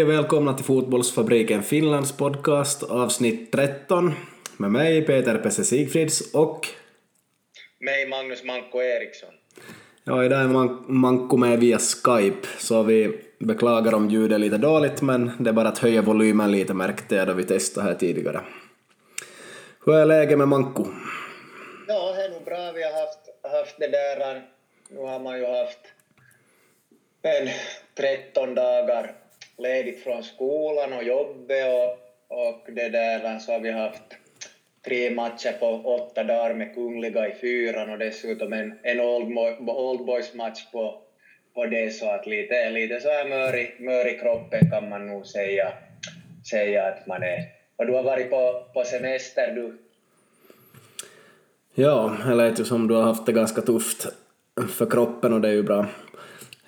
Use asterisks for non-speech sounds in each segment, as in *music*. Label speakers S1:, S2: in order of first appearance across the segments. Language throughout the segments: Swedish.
S1: Hej och välkomna till Fotbollsfabriken Finlands podcast avsnitt 13 med mig Peter Pesse Sigfrids och
S2: mig Magnus Manko Eriksson.
S1: Ja, idag är Man Manko med via Skype så vi beklagar om ljudet är lite dåligt men det är bara att höja volymen lite märkte jag då vi testade här tidigare. Hur är läget med Manko?
S2: Ja, det är nog bra. Vi har haft, haft det där, nu har man ju haft en 13 dagar ledigt från skolan och jobbet och, och det där så har vi haft tre matcher på åtta dagar med Kungliga i fyran och dessutom en, en old, old boys match på, på det så att lite, lite så här mör i, mör i kroppen kan man nog säga, säga att man är. Och du har varit på, på semester du?
S1: Ja, det lät ju som du har haft det ganska tufft för kroppen och det är ju bra.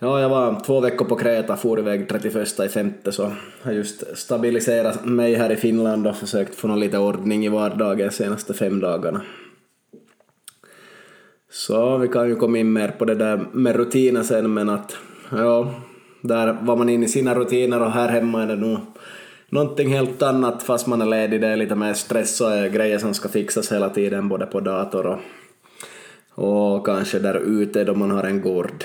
S1: Ja, jag var två veckor på Kreta, for iväg 31 i femte så har just stabiliserat mig här i Finland och försökt få någon lite ordning i vardagen de senaste fem dagarna. Så vi kan ju komma in mer på det där med rutiner sen men att ja, där var man inne i sina rutiner och här hemma är det nog någonting helt annat fast man är ledig, det är lite mer stress och grejer som ska fixas hela tiden både på dator och och kanske där ute då man har en gård. *laughs*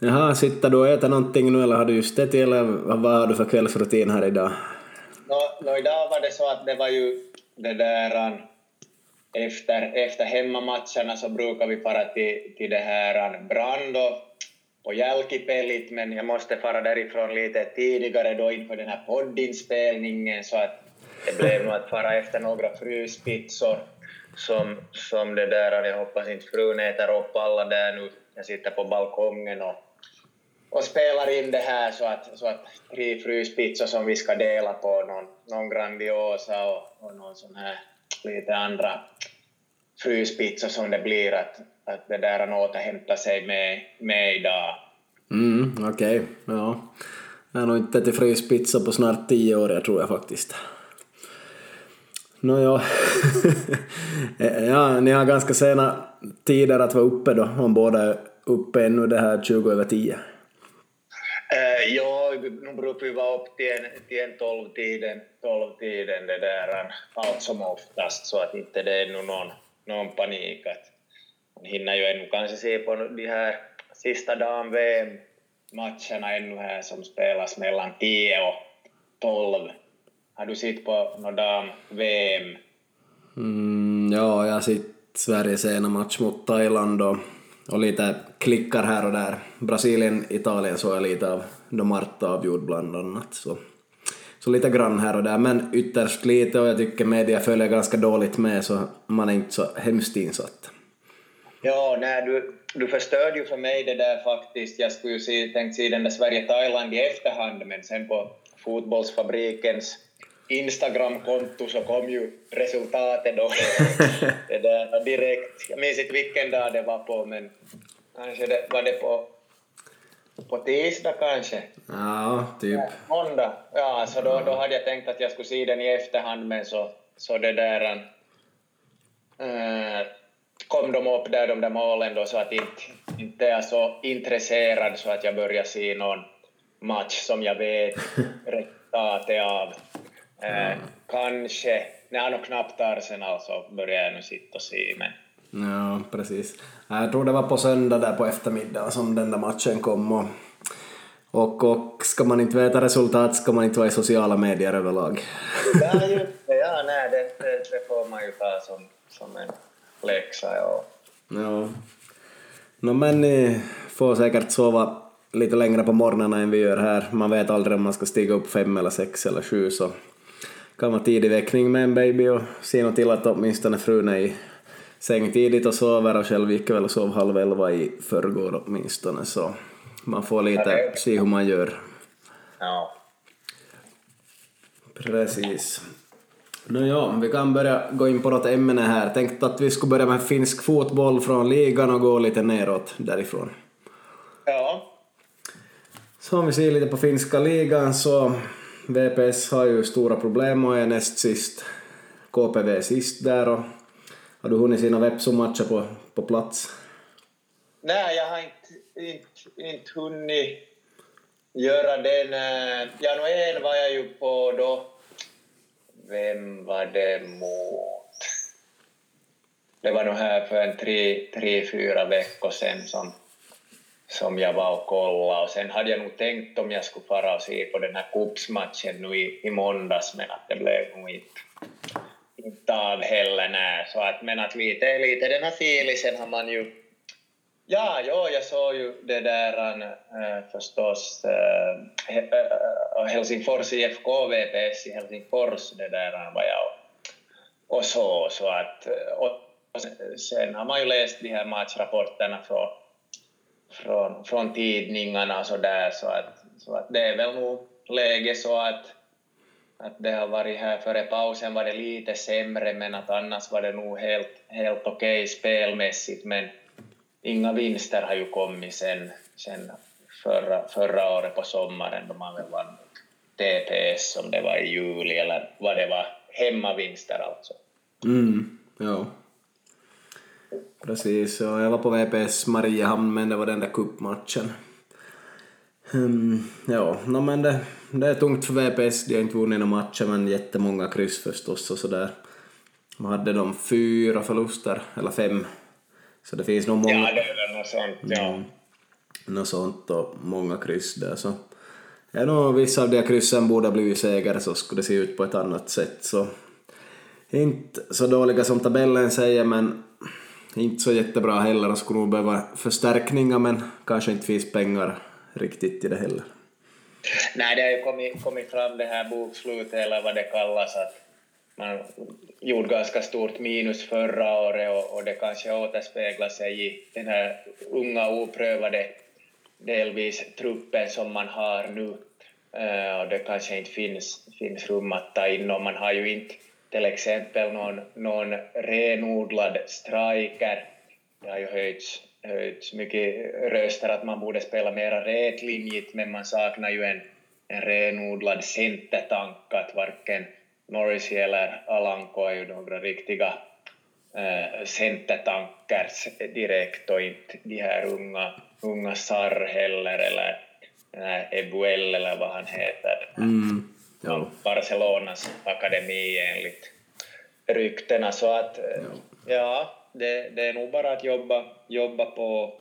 S1: Jaha, sitter du och äter någonting nu eller har du just ätit eller vad har du för kvällsrutin här idag?
S2: No, no, idag var det så att det var ju det där um, efter, efter hemmamatcherna så brukar vi fara till, till det här um, Brando på Jälkipellit men jag måste fara därifrån lite tidigare då inför den här poddinspelningen så att det blev nog att fara efter några fryspizzor som, som det där, jag hoppas inte frun äter upp alla där nu. Jag sitter på balkongen och, och spelar in det här så att, så att tre fryspizzor som vi ska dela på, någon, någon Grandiosa och, och någon sån här lite andra fryspizzor som det blir att, att det där han återhämtar sig med, med idag.
S1: Mm, okej, okay. ja. Jag har nog inte ätit fryspizza på snart tio år, jag tror jag faktiskt. Nåja, *laughs* ja, ni har ganska sena tider att vara uppe då, om båda är uppe ännu det här 20 över 10. Uh,
S2: eh, ja, nu brukar vi vara upp till en, till en 12-tiden, 12-tiden det där, allt som oftast, så att inte det är någon, någon panik. Att man hinner ju ännu kanske se på de här sista dagen VM-matcherna ännu här som spelas mellan 10 och 12 har du sett på någon dam-VM?
S1: Mm, ja, jag har sett Sveriges ena match mot Thailand och, och lite klickar här och där. Brasilien, Italien såg jag lite av då Marta avgjorde bland annat. Så, så lite grann här och där, men ytterst lite och jag tycker media följer ganska dåligt med så man är inte så hemskt insatt.
S2: Ja, nej, du, du förstörde ju för mig det där faktiskt. Jag skulle ju se, tänkt se den där Sverige-Thailand i efterhand, men sen på fotbollsfabrikens Instagram-konto så kom ju resultatet då. *laughs* det där direkt. Jag minns inte vilken dag det var på, men kanske det, var det på, på tisdag kanske?
S1: Ja, typ.
S2: måndag. Ja, så då, då hade jag tänkt att jag skulle se den i efterhand, men så, så det där... Äh, kom de upp där, de där målen då, så att inte, inte är jag så intresserad så att jag börjar se någon match som jag vet *laughs* resultatet av. Eh, kanske, nej nog knappt Arsenal så börjar jag nu sitta och se men...
S1: Ja, precis. Jag tror det var på söndag där på eftermiddagen som den där matchen kom och, och, och ska man inte veta resultat ska man inte vara i sociala medier överlag.
S2: Ja, *laughs* just det. Ja, nej, det, det, det får man ju ta som, som en läxa. Ja.
S1: ja. No, men ni får säkert sova lite längre på morgnarna än vi gör här. Man vet aldrig om man ska stiga upp fem eller sex eller sju så kan vara tidig väckning med en baby och se något till att åtminstone frun är i säng tidigt och sover och själv gick väl och sov halv elva i förrgår åtminstone så man får lite se hur man gör.
S2: Ja.
S1: Precis. Nåja, vi kan börja gå in på något ämne här. Tänkte att vi skulle börja med finsk fotboll från ligan och gå lite neråt därifrån.
S2: Ja.
S1: Så om vi ser lite på finska ligan så VPS har ju stora problem och är näst sist. KPV är sist där och har du hunnit sina Vepsu-matcher på, på plats?
S2: Nej, jag har inte, inte, inte hunnit göra den... Ja, no, en var jag ju på då. Vem var det mot? Det var nog här för en tre, tre fyra veckor sedan som, som jag var och kollade. Och sen hade jag nog tänkt om jag skulle fara och se på den här cupsmatchen nu i, i måndags, men att det blev nog inte, inte av heller. Nej. Så att, men att lite, lite den här filisen har man ju Ja, ja, jag såg ju det där äh, förstås äh, äh, Helsingfors IFK VPS i Helsingfors, det där var jag och, och så, så att och, och sen har man ju läst de här matchrapporterna från, från, från tidningarna och så där, så att, så att det är väl nog läge så att att det har varit här före pausen var det lite sämre, men att annars var det nog helt, helt okej okay spelmässigt, men inga vinster har ju kommit sen, sen förra, förra året på sommaren då man väl vann TPS om det var i juli eller vad det var, hemmavinster alltså.
S1: Mm, ja. Precis, och jag var på VPS Mariehamn men det var den där cupmatchen. Um, ja, no, men det, det är tungt för VPS, de har inte vunnit några matcher men jättemånga kryss förstås och sådär. Man hade de fyra förluster, eller fem så det finns nog många...
S2: Ja, det är väl något sånt, ja. Mm,
S1: något sånt och många kryss där så... Ja, nog vissa av de kryssen borde ha blivit seger så skulle det se ut på ett annat sätt så... Inte så dåliga som tabellen säger men inte så jättebra heller och skulle nog behöva förstärkningar men kanske inte finns pengar riktigt i det heller.
S2: Nej, det har ju kommit, kommit fram det här bokslutet eller vad det kallas att man gjorde ganska stort minus förra året och, och det kanske återspeglar sig i den här unga oprövade delvis truppen som man har nu uh, och det kanske inte finns, finns rum att ta in och man har ju inte till exempel någon, någon renodlad striker. Det har ju höjts, höjts mycket röster att man borde spela mera rätlinjigt men man saknar ju en, en renodlad centertank att varken Norris eller Alanko är ju några riktiga äh, centertankers direkt och inte de här unga, unga Sarr heller eller äh, Ebuel eller vad han heter.
S1: Mm, ja.
S2: Barcelonas akademi enligt ryktena. Så att ja, ja det, det, är nog bara att jobba, jobba på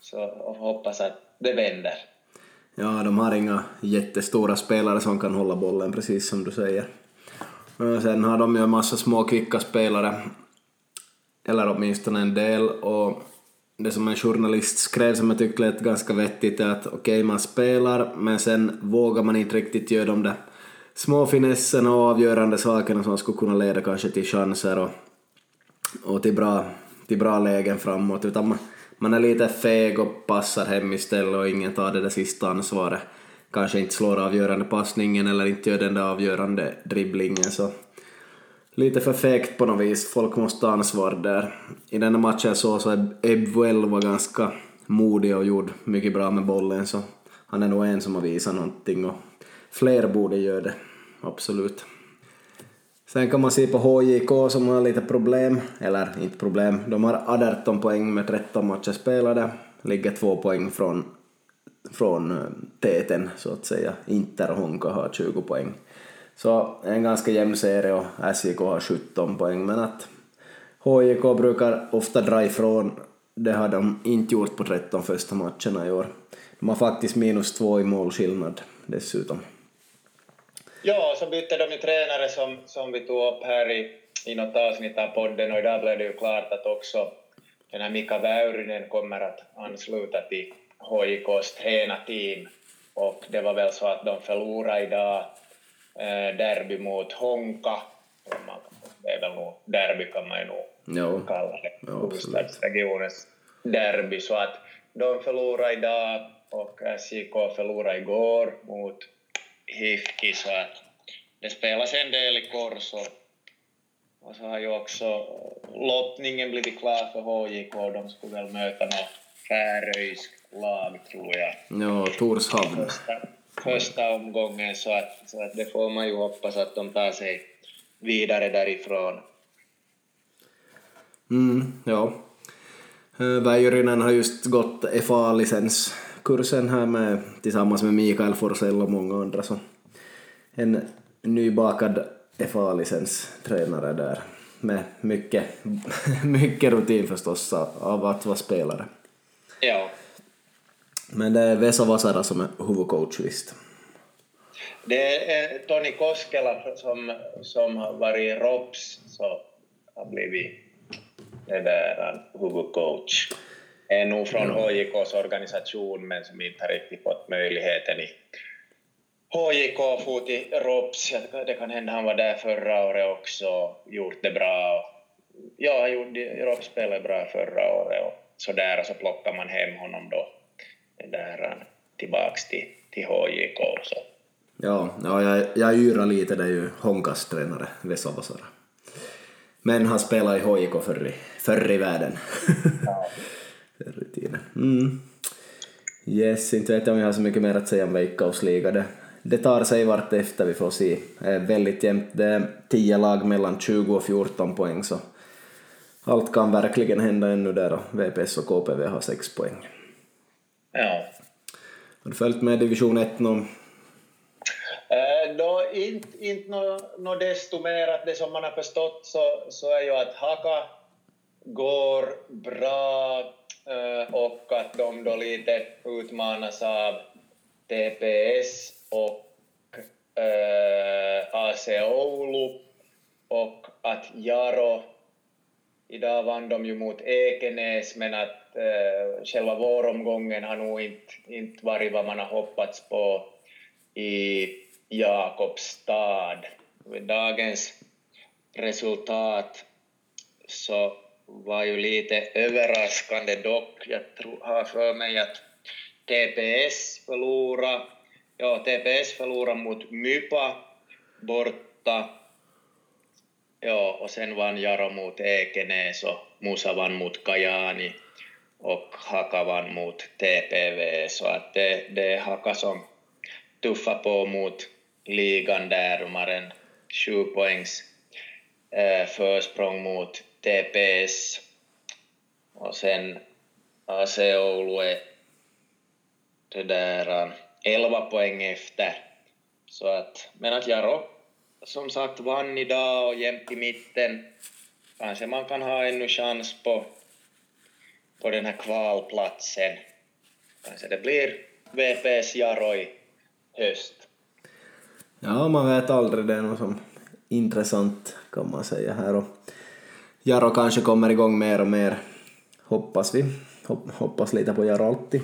S2: så, och hoppas att det vänder.
S1: Ja, de har inga jättestora spelare som kan hålla bollen, precis som du säger. Sen har de ju en massa små kvicka spelare, eller åtminstone en del, och det som en journalist skrev som jag tyckte lät ganska vettigt är att okej, okay, man spelar, men sen vågar man inte riktigt göra de där små finesserna och avgörande sakerna som skulle kunna leda kanske till chanser och, och till, bra, till bra lägen framåt, utan man, man är lite feg och passar hem istället och ingen tar det där sista ansvaret kanske inte slår avgörande passningen eller inte gör den där avgörande dribblingen så lite för fegt på något vis. Folk måste ta ansvar där. I den här matchen så så Ebwell var ganska modig och gjorde mycket bra med bollen så han är nog en som har visat någonting och fler borde göra det, absolut. Sen kan man se på HJK som har lite problem, eller inte problem, de har 18 poäng med 13 matcher spelade, ligger två poäng från från eh, täten så att säga. Inter och Honka har 20 poäng. Så en ganska jämn serie och SJK har 17 poäng men att HJK brukar ofta dra ifrån, det har de inte gjort på 13 första matcherna i år. De har faktiskt minus två i målskillnad dessutom.
S2: Ja, så bytte de ju tränare som, som vi tog upp här i, i något avsnitt av podden och idag blev det ju klart att också den här Mika Väyrynen kommer att ansluta till HJKs tränarteam och det var väl så att de förlorade idag eh, derby mot Honka. Det är väl nog derby kan man ju nog
S1: jo.
S2: kalla det, huvudstadsregionens derby. Så att de förlorade idag och SJK förlorade igår mot HIFK så att det spelas en del i kors och, och så har ju också lottningen blivit klar för HJK. De skulle väl möta något färöiskt lag, tror jag.
S1: Ja, Torshavn.
S2: Första, första omgången, så att, så att det får man ju hoppas att de tar sig vidare därifrån.
S1: Mm, ja. Väijyrinen har just gått FA-licens kursen här med, tillsammans med Mikael Forsell och många andra. Så en nybakad FA-licenstränare där med mycket, *laughs* mycket rutin förstås av att vara spelare.
S2: Ja.
S1: Men det är Vesa Vasara som är huvudcoach visst.
S2: Det är Toni Koskela som, som har varit ROPS, så har blivit det där huvudcoach. Är nog från. HJKs organisation men som inte har riktigt fått möjligheten i HJK for till ROPS. Det kan hända han var där förra året också, gjort det bra. Ja, han gjorde, ROPS spelade bra förra året och så där och så plockar man hem honom då där, tillbaks till, till HJK. Så.
S1: Ja, ja jag, jag yrar lite, det är ju Honkas tränare, Vesa Vasara. Men han spelar i HIK förr i, förr i världen. Ja. *laughs* tiden. Mm. Yes, inte vet jag om jag har så mycket mer att säga om Veikkausliga. Det, det tar sig vart efter, vi får se. Är väldigt jämnt, det är tio lag mellan 20 och 14 poäng, så allt kan verkligen hända ännu där och VPS och KPV har sex poäng.
S2: Ja.
S1: Har du följt med division 1 någon
S2: Eh, då inte, inte något no desto mer att det som man har förstått så, så är ju att Haka går bra eh, Eh, och att de då lite utmanas av TPS och eh, AC Oulu och att Jaro Idag vann de ju mot Ekenäs, men att eh, själva våromgången har nog inte, inte varit vad man har hoppats på i Jakobstad. Med dagens resultat så var ju lite överraskande dock. Jag tror, har för mig att TPS förlorade, ja, TPS förlorade mot Mypa borta. Ja, och sen vann Jaro mot Ekenäs och Musa vann mot Kajani och Haka vann mot TPV, så att det, det är Haka som tuffar på mot ligan där. De har en sju poängs eh, försprång mot TPS. Och sen AC Oulu är det där 11 poäng efter. Så att, men att Jaro som sagt vann idag och jämt i mitten. Kanske man kan ha ännu chans på, på den här kvalplatsen. Kanske det blir VPS Jaro i höst.
S1: Ja, man vet aldrig. Det är något som intressant kan man säga här. Och Jaro kanske kommer igång mer och mer, hoppas vi. Hoppas lite på Jaro alltid.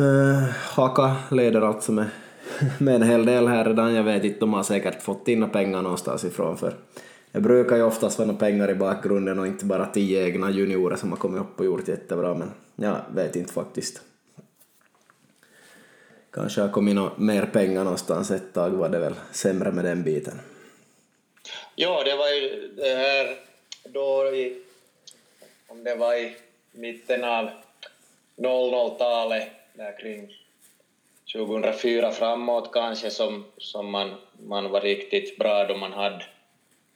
S1: Uh, Haka leder alltså med, *laughs* med en hel del här redan. Jag vet inte, de har säkert fått in pengar någonstans ifrån för det brukar ju oftast vara pengar i bakgrunden och inte bara tio egna juniorer som har kommit upp och gjort jättebra men jag vet inte faktiskt kanske har kommit no mer pengar någonstans ett tag var det väl sämre med den biten.
S2: Ja, det var ju det här då i, om det var i mitten av 00-talet, där kring 2004 framåt kanske, som, som man, man var riktigt bra då man hade,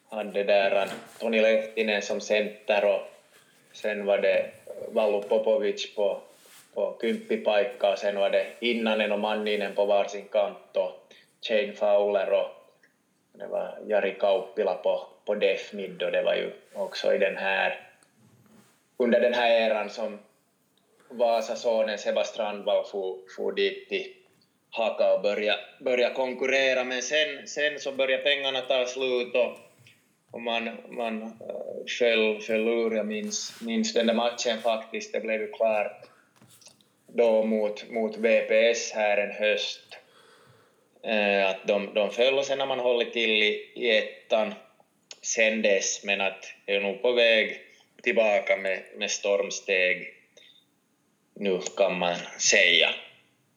S2: hade där Toni Lehtinen som center och sen var det Vallu Popovic på på och Sen var det Innanen och Manninen på varsin kant och Jane Fowler och det var Jari Kauppila på, på Def Mid och det var ju också i den här, under den här eran som Vasasonen Seba Strandvall for, for dit till Haka och börja, börja konkurrera, men sen, sen så började pengarna ta slut och, och man, man uh, föll, föll ur. Jag minns, minns den där matchen faktiskt, det blev ju klart då mot, mot VPS här en höst. Eh, att de, de föll och sen har man hållit till i, i ettan sen dess, men att är nog på väg tillbaka med, med stormsteg nu kan man säga.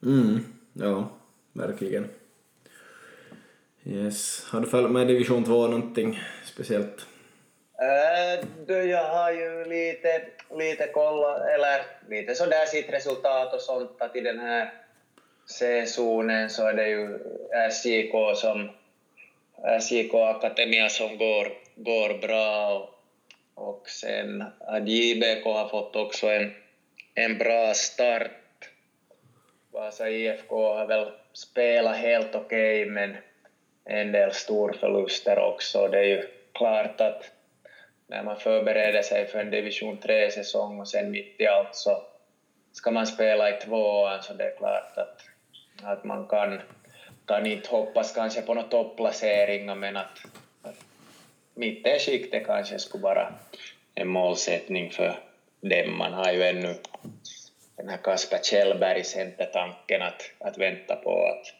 S1: Mm, ja, verkligen. Yes. Har du följt med division 2 någonting speciellt?
S2: Äh, jag har ju lite lite kolla, eller lite sådär sitt resultat och sånt, att i den här C-zonen så är det ju SJK som SJK Akademia som går, går bra och, och sen att JBK har fått också en, en bra start Vasa IFK har väl spelat helt okej, okay, men en del storförluster också. Det är ju klart att när man förbereder sig för en division 3-säsong och sen mitt i allt så ska man spela i tvåan, så det är klart att, att man kan, kan inte hoppas kanske på några topplaceringar, men att, att mittenskiktet kanske skulle vara en målsättning för dem. Man har ju ännu den här Kasper Kjellberg centertanken att, att vänta på att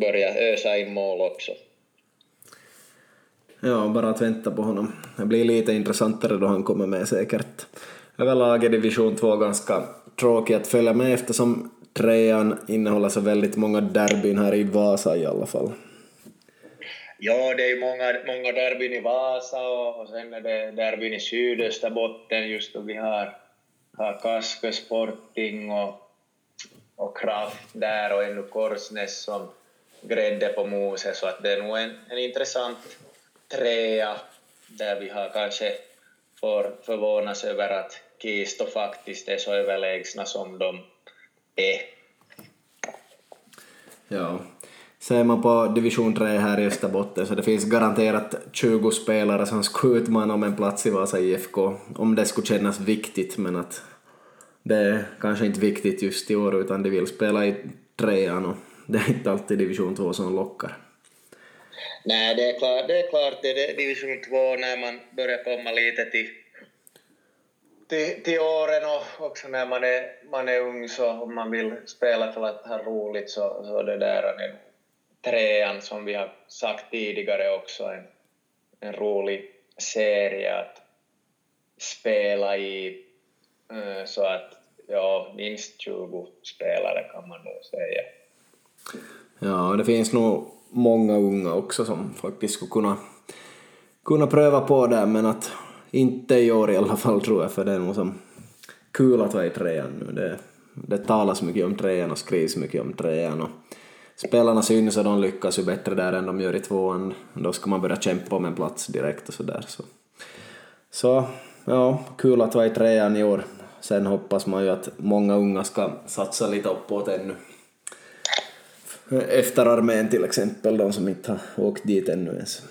S2: börja ösa in mål också.
S1: Ja, bara att vänta på honom. Det blir lite intressantare då han kommer med säkert. Överlag är division 2 ganska tråkig att följa med eftersom trean innehåller så väldigt många derbyn här i Vasa i alla fall.
S2: Ja, det är många, många derbyn i Vasa och, och sen är det derbyn i Sydösterbotten just då vi har, har Kaskö Sporting och, och Kraft där och ännu Korsnäs som grädde på moset så att det är nog en, en intressant trea där vi har kanske får förvånas över att Kisto faktiskt är så överlägsna som de är.
S1: Ja, ser man på division 3 här i Österbotten så det finns garanterat 20 spelare som skulle utmana om en plats i Vasa IFK om det skulle kännas viktigt men att det är kanske inte viktigt just i år utan de vill spela i trean och det är inte alltid division 2 som lockar.
S2: Nej, det är klart, det är, klart, det är division 2 när man börjar komma lite till, till, till åren och också när man är, man är ung så om man vill spela för att ha roligt så, så det där är trean som vi har sagt tidigare också en, en rolig serie att spela i så att ja, minst 20 spelare kan man nog säga.
S1: Ja, det finns nog många unga också som faktiskt skulle kunna, kunna pröva på det, men att inte i år i alla fall tror jag, för det är nog som kul att vara i trean nu. Det, det talas mycket om trean och skrivs mycket om trean och spelarna syns och de lyckas ju bättre där än de gör i tvåan. Då ska man börja kämpa om en plats direkt och sådär. Så. så ja, kul att vara i trean i år. Sen hoppas man ju att många unga ska satsa lite uppåt ännu efter armén till exempel, de som inte har åkt dit ännu ens.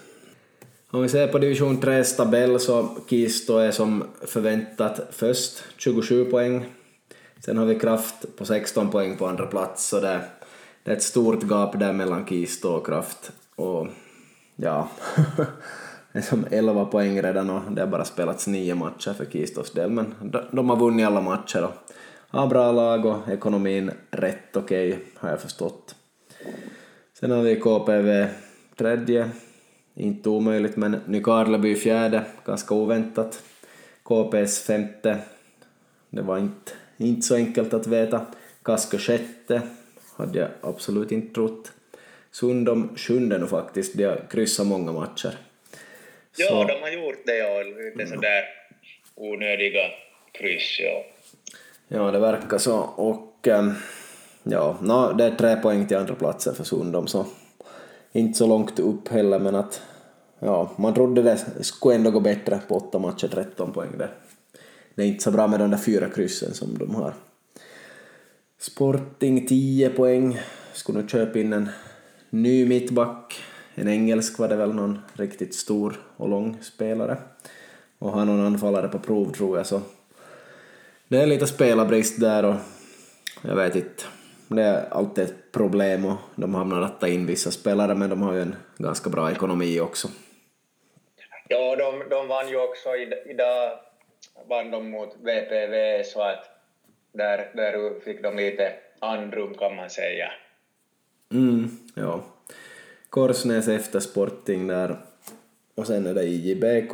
S1: Om vi ser på division 3 tabell så Kisto är som förväntat först, 27 poäng. Sen har vi Kraft på 16 poäng på andra plats, så det, det är ett stort gap där mellan Kisto och Kraft. Och ja, *laughs* det är som 11 poäng redan och det har bara spelats nio matcher för Kistos del, men de har vunnit alla matcher och har bra lag och ekonomin rätt okej, okay, har jag förstått. Sen har vi KPV tredje, inte omöjligt, men Nykarleby fjärde, ganska oväntat. KPS femte, det var inte, inte så enkelt att veta. Kasko sjätte, hade jag absolut inte trott. Sundom sjunde nu faktiskt, de har kryssat många matcher.
S2: Ja, så, de har gjort det, ja. Lite sådär onödiga kryss, ja.
S1: Ja, det verkar så. Och ähm, ja, no, det är tre poäng till andra platsen för Sundom så inte så långt upp heller men att ja, man trodde det skulle ändå gå bättre på åtta matcher, 13 poäng där. Det är inte så bra med de där fyra kryssen som de har. Sporting 10 poäng, skulle nu köpa in en ny mittback, en engelsk var det väl någon riktigt stor och lång spelare och har någon anfallare på prov tror jag så det är lite spelarbrist där och jag vet inte det är alltid ett problem och de hamnar att ta in vissa spelare men de har ju en ganska bra ekonomi också.
S2: Ja, de, de vann ju också, idag vann de mot VPV så att där, där fick de lite andrum kan man säga.
S1: Mm, ja. Korsnäs efter Sporting där och sen är det IJBK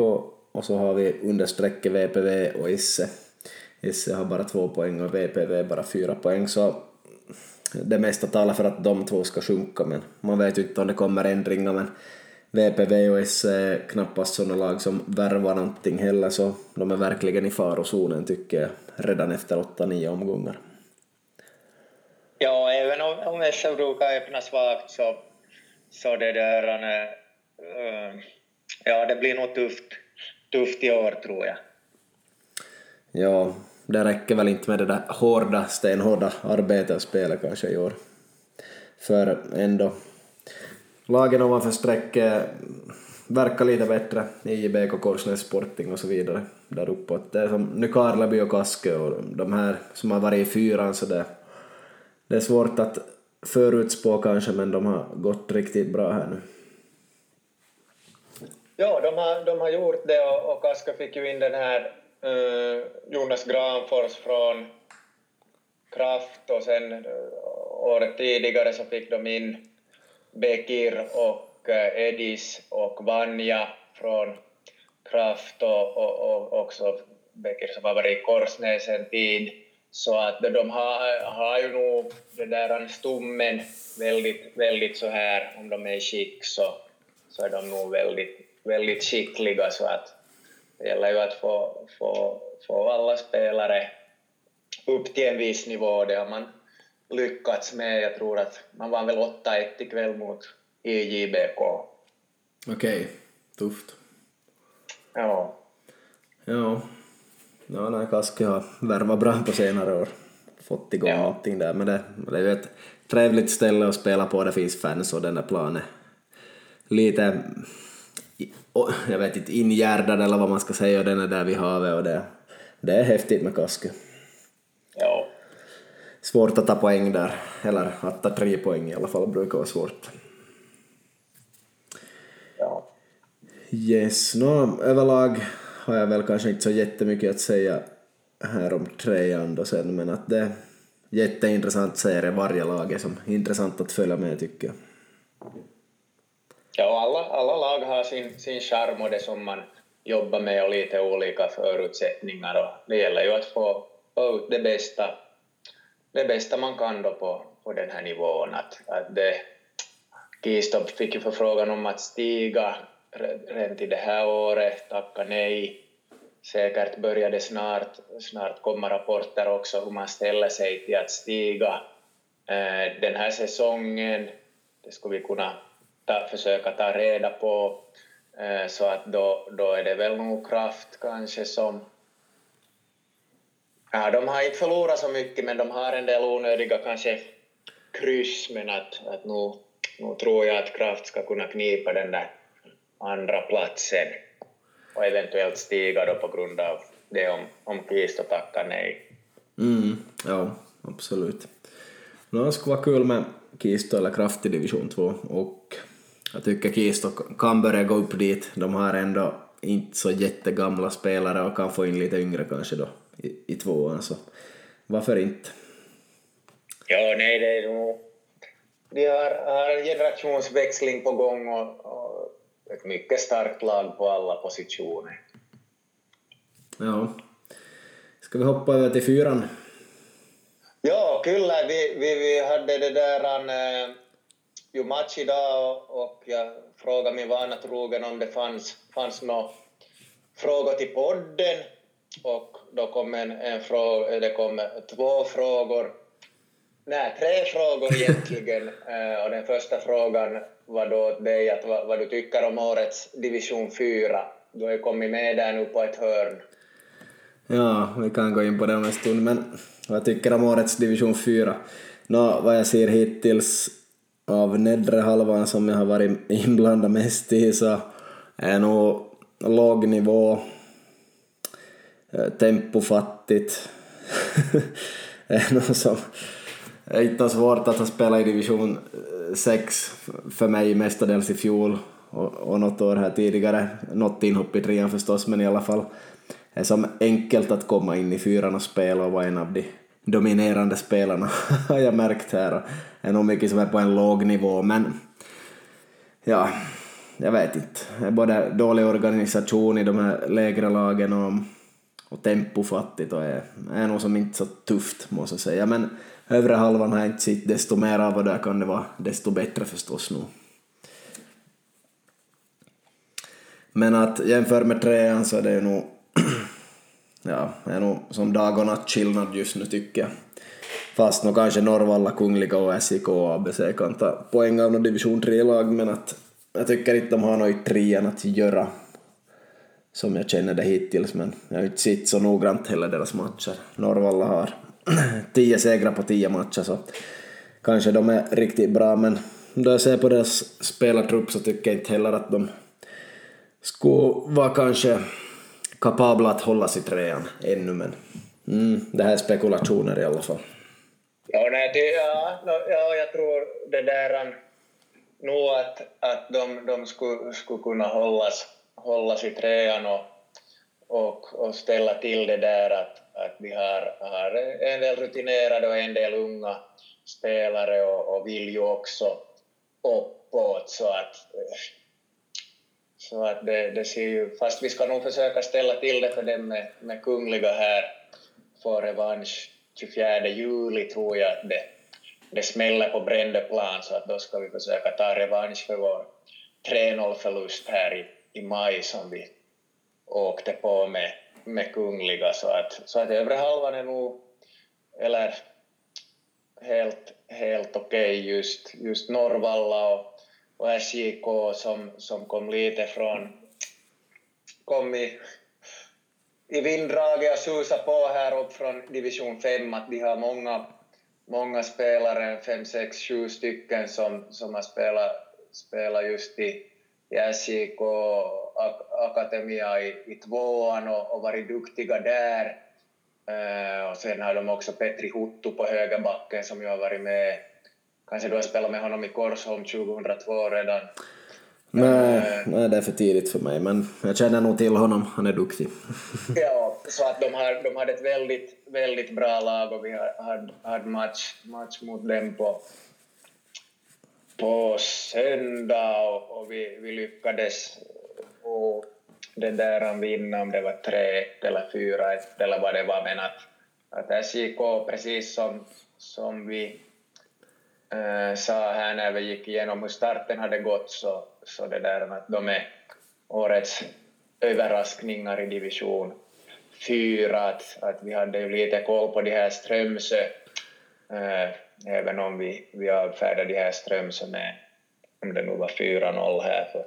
S1: och så har vi understrecket VPV och Isse. Isse har bara två poäng och VPV bara fyra poäng så det mesta talar för att de två ska sjunka, men man vet ju inte om det kommer ändringar, men VPV och S är knappast sådana lag som värvar någonting heller, så de är verkligen i farozonen tycker jag, redan efter 8-9 omgångar.
S2: Ja, även om, om SL brukar öppna svagt så, så det där, äh, ja, det blir nog tufft, tufft i år tror jag.
S1: Ja, det räcker väl inte med det där hårda, stenhårda arbetet och spelet kanske i år. För ändå, lagen ovanför strecket verkar lite bättre, IJBK, Korsnäs Sporting och så vidare där uppåt. Det är som Nykarleby och Kaske och de här som har varit i fyran så det, det är svårt att förutspå kanske men de har gått riktigt bra här nu.
S2: Ja, de har, de har gjort det och, och Kaska fick ju in den här eh, Jonas Granfors från Kraft och sen eh, året tidigare så fick de in Bekir och eh, Edis och Vanja från Kraft och, och, och också Bekir som har varit i Korsnäs en tid. Så att de har, har ju nog den där stommen väldigt, väldigt så här, om de är i skick så, så är de nog väldigt, väldigt skickliga så att det gäller ju att få, få, få alla spelare upp till en viss nivå, det har man lyckats med. Jag tror att man vann väl 8-1 ikväll mot IJBK. Okej,
S1: okay. tufft.
S2: Ja.
S1: Ja. Ja, nej, Kaski har värvat bra på senare år. Fått igång ja. någonting där, men det, det är ju ett trevligt ställe att spela på, det finns fans och den där planen lite, jag vet inte, ingärdad eller vad man ska säga, och den är där vid havet och det, det är häftigt med Kaski. Svårt att ta poäng där, eller att ta tre poäng i alla fall brukar vara svårt.
S2: Ja.
S1: Yes, no, överlag har jag väl kanske inte så jättemycket att säga här om trean då sen, men att det är jätteintressant serie, varje lag är som intressant att följa med tycker jag.
S2: Ja, alla, alla lag har sin, sin charm och det som man jobbar med och lite olika förutsättningar och det gäller ju att få, få ut det bästa, det bästa man kan då på, på den här nivån. Att, att det, Kistorp fick ju förfrågan om att stiga redan till det här året, tacka nej. Säkert börjar det snart, snart komma rapporter också hur man ställer sig till att stiga eh, den här säsongen. Det skulle vi kunna ta, försöka ta reda på, eh, så att då, då är det väl nog kraft kanske som Ja, de har inte förlorat så mycket, men de har en del onödiga kanske kryss, men att, att nu, nu tror jag att Kraft ska kunna knipa den där andra platsen och eventuellt stiga då på grund av det om, om Kisto tackar nej.
S1: Mm, ja, absolut. Det skulle vara kul med Kisto eller Kraft i division 2 och jag tycker Kisto kan börja gå upp dit. De har ändå inte så jättegamla spelare och kan få in lite yngre kanske då i, i tvåan, så varför inte?
S2: Ja, nej, det är nog... De har, har generationsväxling på gång och, och ett mycket starkt lag på alla positioner.
S1: Ja. Ska vi hoppa över till fyran?
S2: Ja, kyllä. Vi, vi, vi hade det där... Äh, ju match idag och, och jag frågade min vana trogen om det fanns, fanns några frågor till podden och då kom en, en fråga, det kom två frågor, nej tre frågor *laughs* egentligen eh, och den första frågan var då åt dig att vad, vad du tycker om årets division 4. Du har ju kommit med där nu på ett hörn.
S1: Ja, vi kan gå in på det om en stund, men vad tycker om årets division 4? Nå, vad jag ser hittills av nedre halvan som jag har varit inblandad mest i så är nog låg nivå, eh, Eh, tempofattigt, är *laughs* eh, nog som är eh, inte svårt att ha spelat i division 6 för mig mestadels i fjol och, och något år här tidigare, något inhopp i trean förstås men i alla fall Det är som enkelt att komma in i fyran och spela och vara en av de dominerande spelarna *laughs* har jag märkt här. Det är nog mycket som är på en låg nivå men ja, jag vet inte. Det är både dålig organisation i de här lägre lagen och, och tempofattigt och är, är nog som inte så tufft måste jag säga. Men övre halvan har jag inte sett desto mer av och där kan det vara desto bättre förstås nu. Men att jämföra med trean så är det ju nog *clears throat* ja, är nog som dag och natt skillnad just nu tycker jag. Fast nog kanske Norrvalla, Kungliga och SIK och ABC kan ta poäng av någon division 3-lag men att jag tycker inte de har något i trean att göra som jag känner det hittills, men jag har inte sett så noggrant heller deras matcher. Norrvalla har *clears throat* tio segrar på tio matcher, så kanske de är riktigt bra, men då jag ser på deras spelartrupp så tycker jag inte heller att de skulle vara kanske kapabla att hålla sig trean ännu, men mm, det här är spekulationer i alla fall.
S2: Ja, nej, det, ja, ja, jag tror det där nog att, att de, de skulle, skulle kunna hållas, hållas i trean och, och, och ställa till det där att, att vi har, har en del rutinerade och en del unga spelare och, och vill ju också uppåt så att så att det, det ser ju, fast vi ska nog försöka ställa till det för dem med, med Kungliga här för revansch 24 juli tror jag att det, det smäller på Brändeplan så att då ska vi försöka ta revansch för vår 3-0-förlust här i, i maj som vi åkte på med, med Kungliga så att, så att övre halvan är nog, eller helt, helt okej okay just, just Norrvalla och, och SJK som, som kom lite från, kom i, i vinddraget och susade på här upp från division 5 att de har många, många spelare, fem, sex, sju stycken som, som har spelat, spelat just i SJK Akademia i, i tvåan och, och varit duktiga där. Uh, och sen har de också Petri Huttu på högerbacken som ju har varit med, kanske du har spelat med honom i Korsholm 2002 redan.
S1: Nej, uh, nej, det är för tidigt för mig, men jag känner nog till honom, han är duktig. *laughs*
S2: ja, så att de, har, de hade ett väldigt, väldigt bra lag och vi hade, hade match, match mot dem på, på söndag och, och vi, vi lyckades och den där vinna om det var 3 eller 4 eller vad det var, men att, att SJK, precis som, som vi äh, sa här när vi gick igenom hur starten hade gått, så, så det där att de är årets överraskningar i division 4, att, att vi hade ju lite koll på de här Strömsö, äh, även om vi, vi avfärdade de här Strömsö med, om det nu var 4-0 här för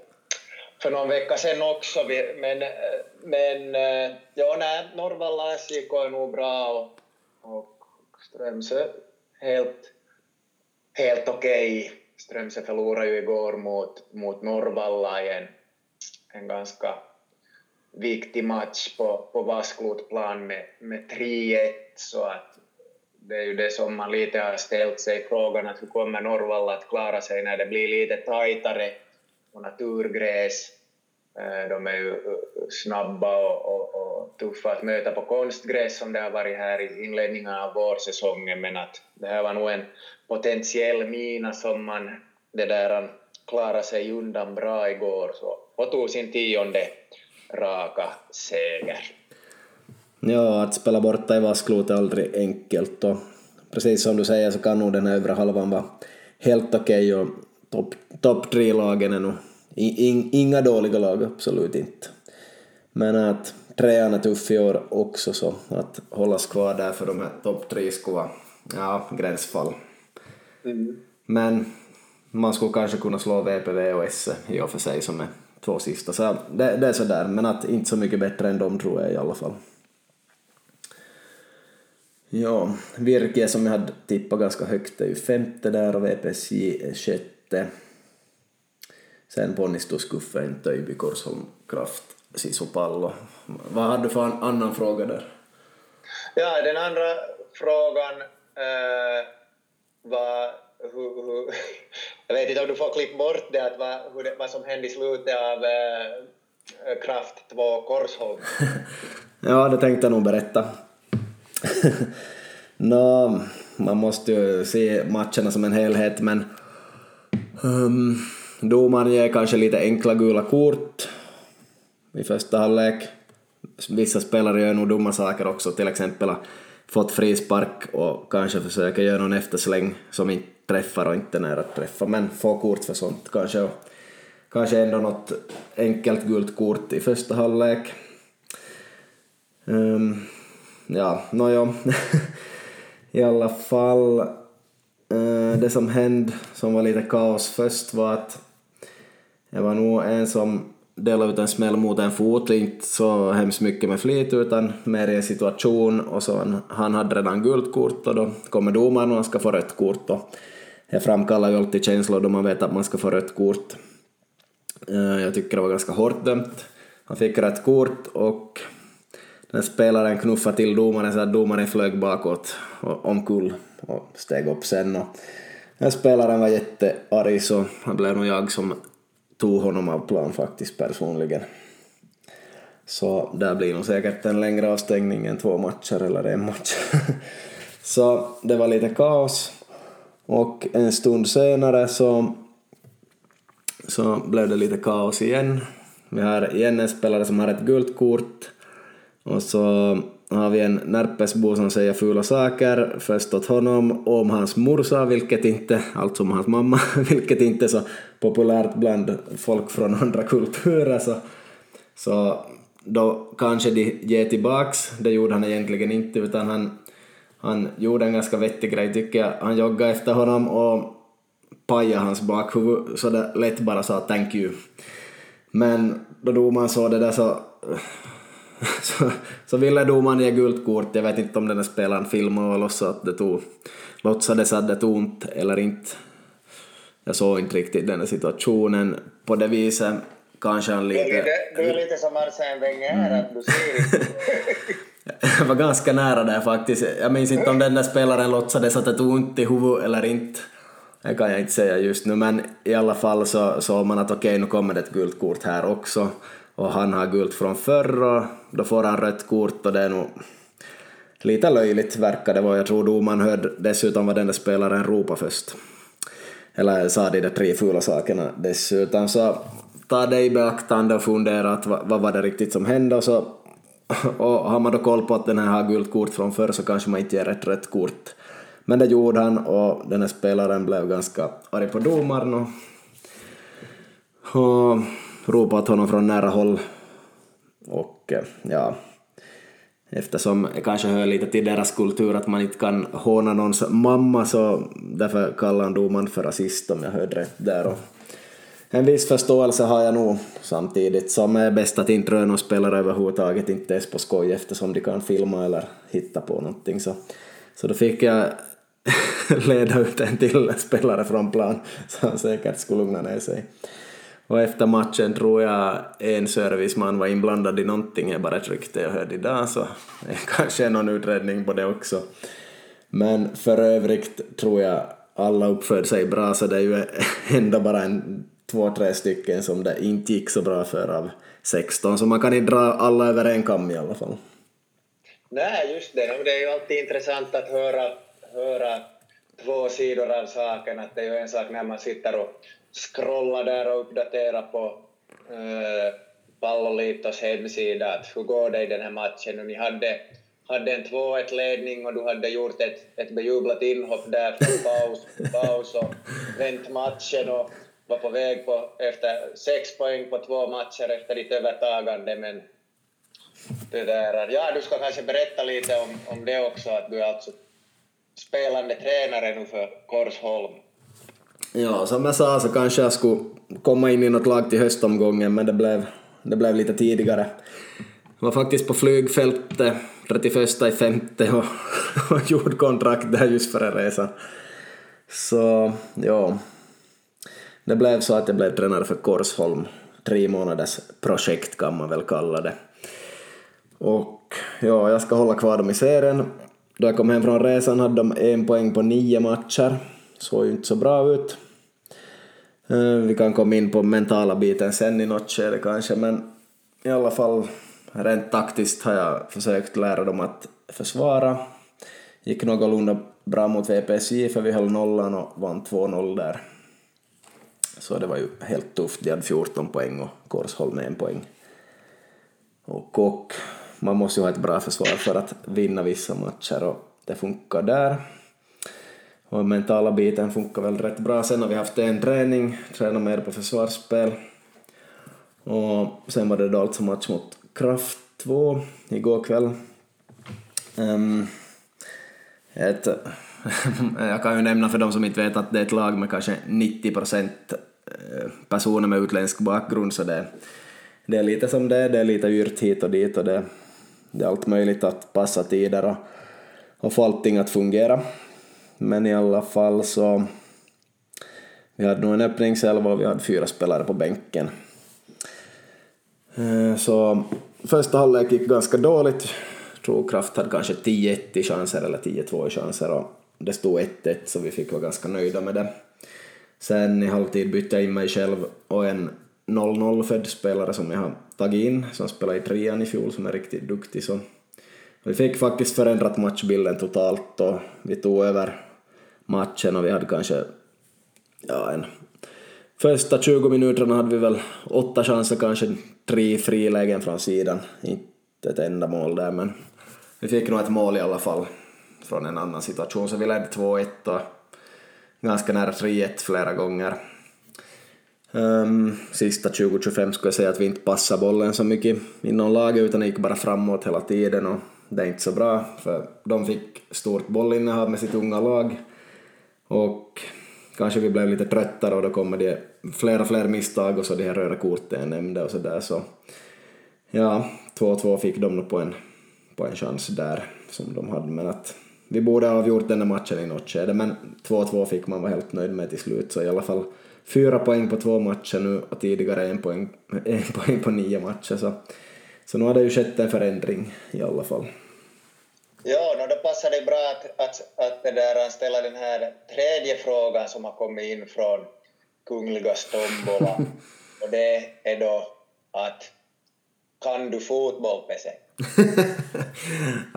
S2: för någon vecka sedan också. Men, men eh, ja, nej, Norrvalla SJK är nog bra och, och Strömsö helt, helt okej. Okay. Strömsö förlorade ju igår mot, mot Norrvalla i en, en ganska viktig match på, på Vasklotplan med, med 3-1 så att det är ju det som man lite har ställt sig frågan att hur kommer Norrvalla att klara sig när det blir lite tajtare på naturgräs. Eh, de är ju eh, snabba och, och, och, tuffa att möta på konstgräs som det har varit här i inledningen av vårsäsongen, men att det här var nog en potentiell mina som man det där klarade sig undan bra igår så, och tog sin tionde raka seger.
S1: Ja, att spela borta i Vasklot är aldrig enkelt och precis som du säger så kan nog den övre halvan vara helt okej okay och topp top tre-lagen är nog inga dåliga lag, absolut inte. Men att trean är tuff i år också så att hållas kvar där för de här topp tre skulle vara, ja, gränsfall. Mm. Men man skulle kanske kunna slå VPV och SE i och för sig som är två sista, så det, det är sådär, men att inte så mycket bättre än dem tror jag i alla fall. Ja, Virke som jag hade tippat ganska högt är ju femte där och VPSJ är sjätte. Sen ponnistus Guffen, Töjby, Korsholm, Kraft, Sisupallo. Vad hade du för en annan fråga där?
S2: Ja, den andra frågan äh, var hur, hur, *laughs* jag vet inte om du får klippa bort det, att vad, hur det, vad som hände i slutet av äh, Kraft 2 Korsholm. *laughs*
S1: ja, det tänkte jag nog berätta. *laughs* no, man måste ju se matcherna som en helhet, men um, Domaren ger kanske lite enkla gula kort i första halvlek. Vissa spelare gör nog dumma saker också, till exempel fått frispark och kanske försöker göra någon eftersläng som inte träffar och inte nära att träffa, men få kort för sånt kanske. kanske ändå något enkelt gult kort i första halvlek. Um, ja, nåjo. *laughs* I alla fall, uh, det som hände som var lite kaos först var att det var nog en som delade ut en smäll mot en fot, inte så hemskt mycket med flit utan mer i en situation och så han, han hade redan gult kort och då kommer domaren och han ska få rött kort och det framkallar ju alltid känslor då man vet att man ska få rött kort. Eh, jag tycker det var ganska hårt dömt. Han fick rött kort och den spelaren knuffade till domaren så att domaren flög bakåt och omkull och steg upp sen. Och den spelaren var jättearg så det blev nog jag som tog honom av plan faktiskt personligen. Så där blir nog säkert en längre avstängning än två matcher eller en match. *laughs* så det var lite kaos och en stund senare så, så blev det lite kaos igen. Vi har igen en spelare som har ett gult kort och så har vi en Närpesbo som säger fula saker, först åt honom och om hans morsa, vilket inte, alltså om hans mamma, *laughs* vilket inte är så populärt bland folk från andra kulturer, så, så då kanske de ger tillbaks, det gjorde han egentligen inte, utan han, han gjorde en ganska vettig grej tycker jag. Han joggade efter honom och pajade hans bakhuvud så det lätt bara sa thank you. Men då domaren såg det där så *laughs* så, så ville domaren ge gult kort. Jag vet inte om den där spelaren filmade och låtsades att det tog, låtsades att det tog ont eller inte. Jag såg inte riktigt den situationen. På det viset kanske han lite...
S2: Du är lite som Arsene Wenger, mm. att du ser *laughs*
S1: Jag var ganska nära där faktiskt. Jag minns inte om den där spelaren låtsades att det tog ont i huvudet eller inte. Det kan jag inte säga just nu, men i alla fall så såg man att okej, okay, nu kommer det ett gult kort här också och han har gult från förr och då får han rött kort och det är nog lite löjligt verkar det vara. Jag tror domaren hörde dessutom vad den där spelaren ropade först. Eller sa de där tre fula sakerna dessutom. Så ta det i beaktande och fundera att vad, vad var det riktigt som hände och så *laughs* och har man då koll på att den här har gult kort från förr så kanske man inte ger ett rött kort. Men det gjorde han och den här spelaren blev ganska arg på domaren och, och ropat honom från nära håll. Och eh, ja, eftersom det kanske hör lite till deras kultur att man inte kan håna någons mamma så därför kallar han domaren för rasist om jag hörde rätt där. Och en viss förståelse har jag nog samtidigt som är bäst att inte röra någon spelare överhuvudtaget, inte ens på skoj eftersom de kan filma eller hitta på någonting. Så, så då fick jag *laughs* leda ut en till spelare från plan så han säkert skulle lugna ner sig. Och efter matchen tror jag en serviceman var inblandad i någonting, är bara ett rykte jag hörde idag, så *laughs* det kanske är någon utredning på det också. Men för övrigt tror jag alla uppförde sig bra, så det är ju *laughs* ändå bara en två, tre stycken som det inte gick så bra för av 16, så man kan inte dra alla över en kam i alla fall.
S2: Nej, just det. Det är ju alltid intressant att höra, höra två sidor av saken. Att det är ju en sak när man sitter och scrollar där och uppdaterar på eh, Palloliitos hemsida att hur går det i den här matchen och ni hade, hade en 2-1 ledning och du hade gjort ett, ett bejublat inhopp där från paus, paus och vänt matchen och var på väg på efter sex poäng på två matcher efter ditt övertagande men det där, ja du ska kanske berätta lite om, om det också att du är alltså spelande tränare nu för Korsholm.
S1: Ja, som jag sa så kanske jag skulle komma in i något lag till höstomgången, men det blev, det blev lite tidigare. Jag var faktiskt på flygfältet 31 i femte och, *laughs* och gjorde kontrakt där just före resan. Så ja, det blev så att jag blev tränare för Korsholm. Tre månaders projekt kan man väl kalla det. Och ja, jag ska hålla kvar dem i serien. Då jag kom hem från resan hade de en poäng på nio matcher såg ju inte så bra ut. Eh, vi kan komma in på mentala biten sen i något skede kanske, men i alla fall rent taktiskt har jag försökt lära dem att försvara. Gick någorlunda bra mot VPSJ för vi höll nollan och vann 2-0 där. Så det var ju helt tufft. De hade 14 poäng och Korsholm en poäng. Och, och man måste ju ha ett bra försvar för att vinna vissa matcher och det funkar där. Och mentala biten funkar väl rätt bra. Sen har vi haft en träning, tränat mer på försvarsspel. Och sen var det då alltså match mot Kraft 2 igår kväll. Um, ett, *laughs* jag kan ju nämna för de som inte vet att det är ett lag med kanske 90 procent eh, personer med utländsk bakgrund så det, det är lite som det är, det är lite yrt hit och dit och det, det är allt möjligt att passa tider och, och få allting att fungera. Men i alla fall så vi hade nog en öppningselva och vi hade fyra spelare på bänken. Eh, så första halvlek gick ganska dåligt. Jag tror Kraft hade kanske 10-1 i chanser eller 10-2 i chanser och det stod 1-1 så vi fick vara ganska nöjda med det. Sen i halvtid bytte jag in mig själv och en 0-0-född spelare som jag har tagit in, som spelade i trean i fjol, som är riktigt duktig. Så vi fick faktiskt förändrat matchbilden totalt och vi tog över matchen och vi hade kanske, ja en Första 20 minuterna hade vi väl åtta chanser, kanske tre frilägen från sidan. Inte ett enda mål där, men vi fick nog ett mål i alla fall från en annan situation, så vi ledde 2-1 och ganska nära 3-1 flera gånger. Um, sista 20-25 skulle jag säga att vi inte passade bollen så mycket inom laget utan det gick bara framåt hela tiden och det är inte så bra för de fick stort bollinnehav med sitt unga lag. Och kanske vi blev lite tröttare och då kommer det flera, fler misstag och så de här röda korten jag nämnde och så där så ja, 2-2 fick de nog på en, på en chans där som de hade men att vi borde ha avgjort den här matchen i något skede men 2-2 fick man vara helt nöjd med till slut så i alla fall fyra poäng på två matcher nu och tidigare en poäng, en poäng på nio matcher så, så nu har det ju skett en förändring i alla fall.
S2: Ja, no, då passar det bra att, att, att det där ställa den här tredje frågan som har kommit in från Kungliga Stombola. *laughs* Och det är då att kan du fotboll, Pese? *laughs*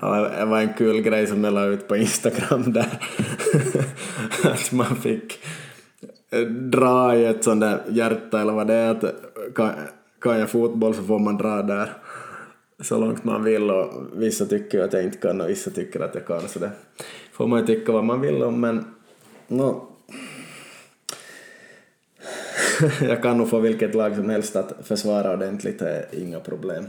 S1: ja, det var en kul grej som jag la ut på Instagram där. *laughs* att man fick Eh, dra i ett sånt där hjärta eller vad det är. Att kan, kan jag fotboll så får man dra där så långt man vill och vissa tycker att jag inte kan och vissa tycker att jag kan så det får man ju tycka vad man vill om men no, *laughs* jag kan nog få vilket lag som helst att försvara ordentligt, det är inga problem.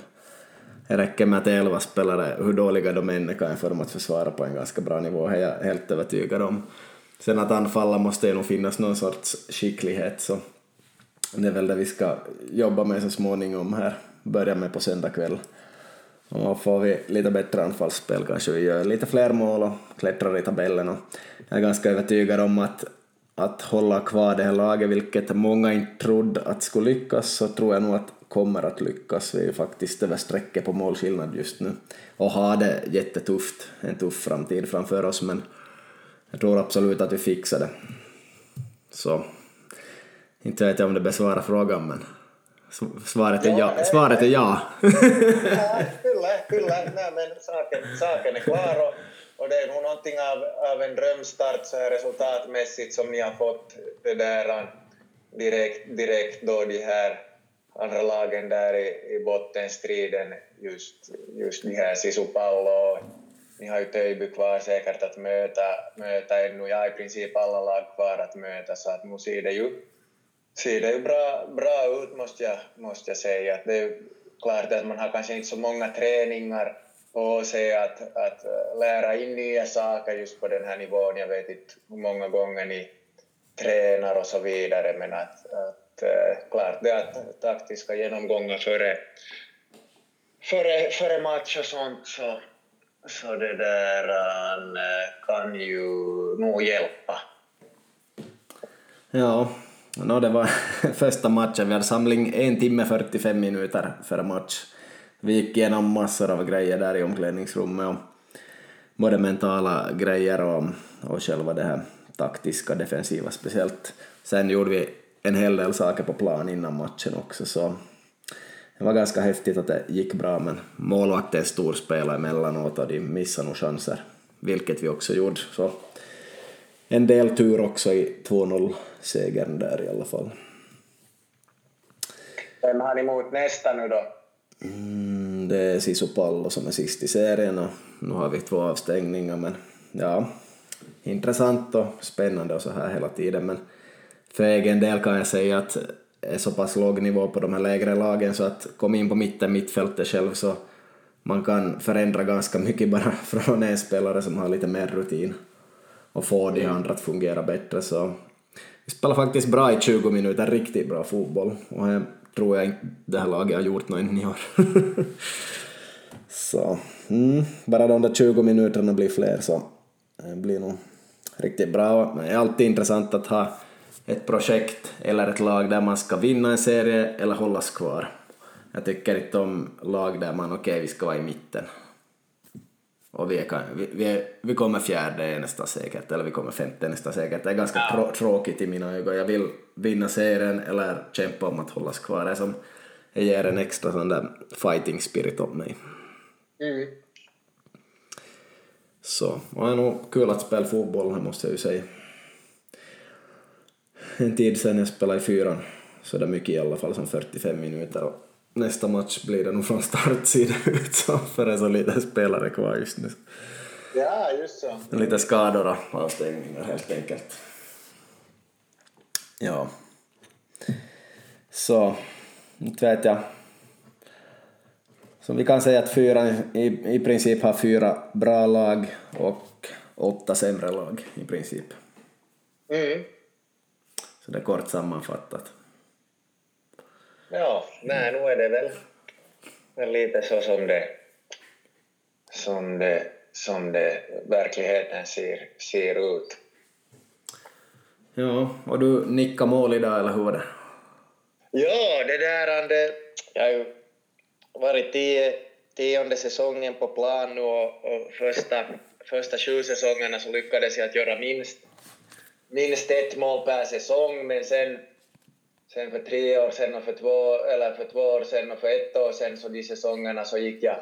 S1: Det räcker med att elva spelare, hur dåliga de än är, kan jag få dem att försvara på en ganska bra nivå, det är jag helt övertygad om. Sen att anfalla måste ju nog finnas någon sorts skicklighet, så det är väl det vi ska jobba med så småningom här, börja med på söndag kväll. Och får vi lite bättre anfallsspel kanske vi gör lite fler mål och klättrar i tabellen och jag är ganska övertygad om att att hålla kvar det här laget, vilket många inte trodde att skulle lyckas, så tror jag nog att kommer att lyckas. Vi är ju faktiskt över strecket på målskillnad just nu och har det jättetufft, en tuff framtid framför oss, men jag tror absolut att vi fixar det. Så inte vet jag om det besvarar frågan, men svaret är ja. Svaret är ja.
S2: ja kyllä, kyllä. Nej, men saken, saken är klar och och det är nog någonting av, av en drömstart så här resultatmässigt som ni har fått det där direkt, direkt då de här andra lagen där i, i bottenstriden, just, just de här Sisupallo ni har ju Töjby kvar säkert att möta, möta ännu, ja i princip alla lag kvar att möta så att nu ser det ju, ser det ju bra, bra ut måste jag, måste jag säga. Det är klart att man har kanske inte så många träningar på sig att, att lära in nya saker just på den här nivån. Jag vet inte hur många gånger ni tränar och så vidare, men att, att klart det att taktiska genomgångar före, före, före match och sånt så, så det där äh, kan ju nog hjälpa.
S1: Ja, no, det var *laughs* första matchen. Vi hade samling en timme 45 minuter före match vi gick igenom massor av grejer där i omklädningsrummet och både mentala grejer och, och själva det här taktiska, defensiva speciellt. Sen gjorde vi en hel del saker på plan innan matchen också så det var ganska häftigt att det gick bra men målvakten storspelade emellanåt och de missade nog chanser, vilket vi också gjorde. Så en del tur också i 2-0-segern där i alla fall.
S2: Vem har ni mot nästa nu då?
S1: Mm, det är Sisu Pallo som är sist i serien och nu har vi två avstängningar men ja, intressant och spännande och så här hela tiden men för egen del kan jag säga att är så pass låg nivå på de här lägre lagen så att kom in på mitten mittfältet själv så man kan förändra ganska mycket bara *laughs* från en spelare som har lite mer rutin och få de andra att fungera bättre så vi spelar faktiskt bra i 20 minuter, riktigt bra fotboll och tror jag inte det här laget har gjort något i år. *laughs* så, mm, bara de där 20 minuterna blir fler så det blir nog riktigt bra. Men det är alltid intressant att ha ett projekt eller ett lag där man ska vinna en serie eller hållas kvar. Jag tycker inte om lag där man, okej, okay, vi ska vara i mitten. Och vi, är, vi, vi, är, vi kommer fjärde nästan säkert, eller vi kommer femte nästan säkert. Det är ganska ja. tråkigt i mina ögon. Jag vill vinna serien eller kämpa om att hållas kvar. Det är som det ger en extra sån där fighting spirit åt mig. Mm. Så, och det är nog kul att spela fotboll, här måste jag ju säga. En tid sen jag spelade i fyran, så det är mycket i alla fall som 45 minuter. Och nästa match blir det nog från start ser det ut som, för det är så lite spelare kvar just nu.
S2: Ja, just så.
S1: Lite skador och avstängningar helt enkelt. Ja. Så, inte vet jag. Så vi kan säga att fyra i, i princip har fyra bra lag och åtta sämre lag i princip. Mm. Så det är kort sammanfattat.
S2: Ja, nej, nu är det väl, väl lite så som det, som det, som det verkligheten ser, ser ut.
S1: Ja, och du nickade mål idag, eller hur var det?
S2: Ja, det där, det, jag har ju varit tio, tionde säsongen på plan nu och, och första, första sju säsongerna så lyckades jag att göra minst, minst ett mål per säsong, men sen sen för tre år sedan och för två, eller för två år sedan och för ett år sedan så de säsongerna så gick jag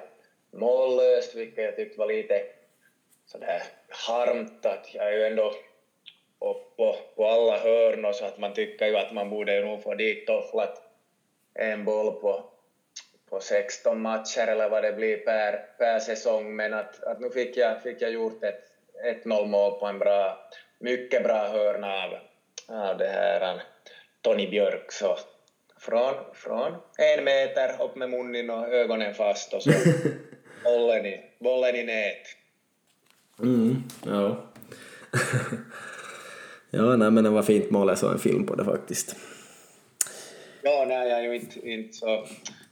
S2: mållöst, vilket jag tyckte var lite sådär harmt att jag är ju ändå upp på, på alla hörn och så att man tycker ju att man borde ju nog få dit tofflat en boll på, på 16 matcher eller vad det blir per, per säsong. Men att, att nu fick jag, fick jag gjort ett 1-0 mål på en bra, mycket bra hörna av, av det här Tony Björk så från, från en meter upp med munnen och ögonen fast och så *laughs* bollen i, bollen i nät.
S1: Mm, ja. *laughs* ja, nej men det var fint mål, jag såg en film på det faktiskt.
S2: Ja, nej, jag är ju inte, inte så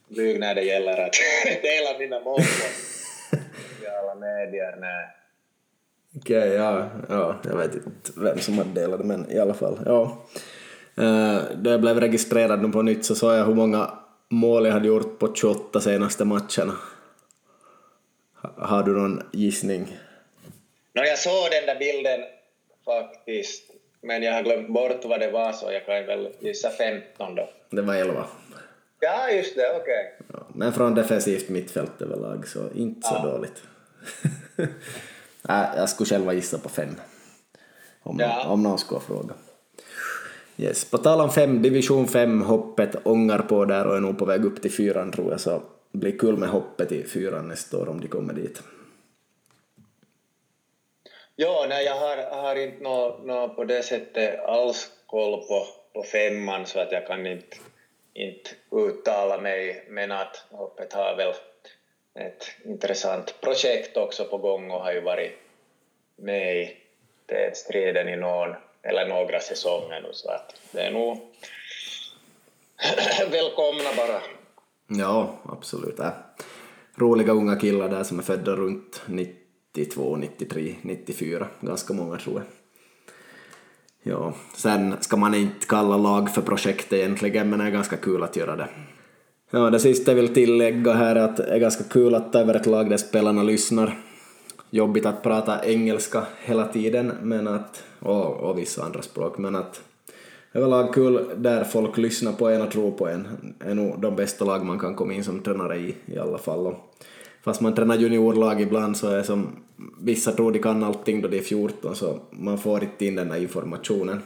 S2: blyg när det gäller att *laughs* dela mina mål på sociala medier. Nej.
S1: Okej, okay, ja, ja, jag vet inte vem som hade delat men i alla fall, ja. Uh, då jag blev registrerad nu på nytt så såg jag hur många mål jag hade gjort på 28 senaste matcherna. Har du någon gissning?
S2: No, jag såg den där bilden faktiskt, men jag har glömt bort vad det var så jag kan väl gissa 15 då.
S1: Det var 11.
S2: Ja, just det, okej. Okay.
S1: Ja, men från defensivt mittfält överlag så inte så ja. dåligt. *laughs* jag skulle själv gissa på fem. Om, ja. om någon skulle fråga. Yes. På tal om fem, division 5-hoppet ångar på där och är nog på väg upp till fyran tror jag, så det blir kul med hoppet i fyran nästa år om de kommer dit.
S2: Ja, nej, jag har, har inte nå, nå på det sättet alls koll på, på femman så att jag kan inte, inte uttala mig, men att hoppet har väl ett intressant projekt också på gång och har ju varit med i striden i någon eller några säsonger nu, så att det är nog *clears throat* välkomna bara.
S1: Ja, absolut. Äh. Roliga unga killar där som är födda runt 92, 93, 94, ganska många tror jag. Ja, sen ska man inte kalla lag för projekt egentligen, men det är ganska kul att göra det. Ja, det sista jag vill tillägga här är att det är ganska kul att ta över ett lag där spelarna lyssnar jobbigt att prata engelska hela tiden men att, och, och vissa andra språk, men att överlag kul där folk lyssnar på en och tror på en är nog de bästa lag man kan komma in som tränare i i alla fall. Och fast man tränar juniorlag ibland så är som vissa tror de kan allting då de är 14 så man får inte in den här informationen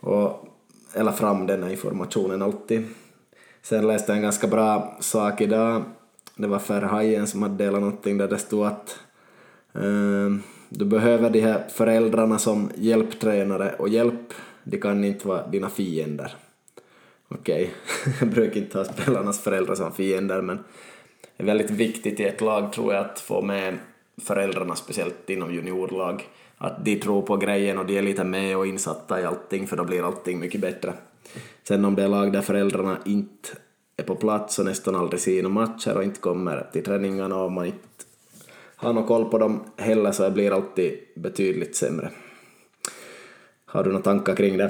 S1: och, eller fram den här informationen alltid. Sen läste jag en ganska bra sak idag, det var Ferhajen som hade delat någonting där det stod att eh, du behöver de här föräldrarna som hjälptränare och hjälp, de kan inte vara dina fiender. Okej, okay. *laughs* jag brukar inte ha spelarnas föräldrar som fiender men det är väldigt viktigt i ett lag tror jag att få med föräldrarna, speciellt inom juniorlag, att de tror på grejen och de är lite med och insatta i allting för då blir allting mycket bättre. Sen om det är lag där föräldrarna inte är på plats och nästan aldrig ser några matcher och inte kommer till träningarna och man inte har någon koll på dem heller så det blir alltid betydligt sämre. Har du några tankar kring det?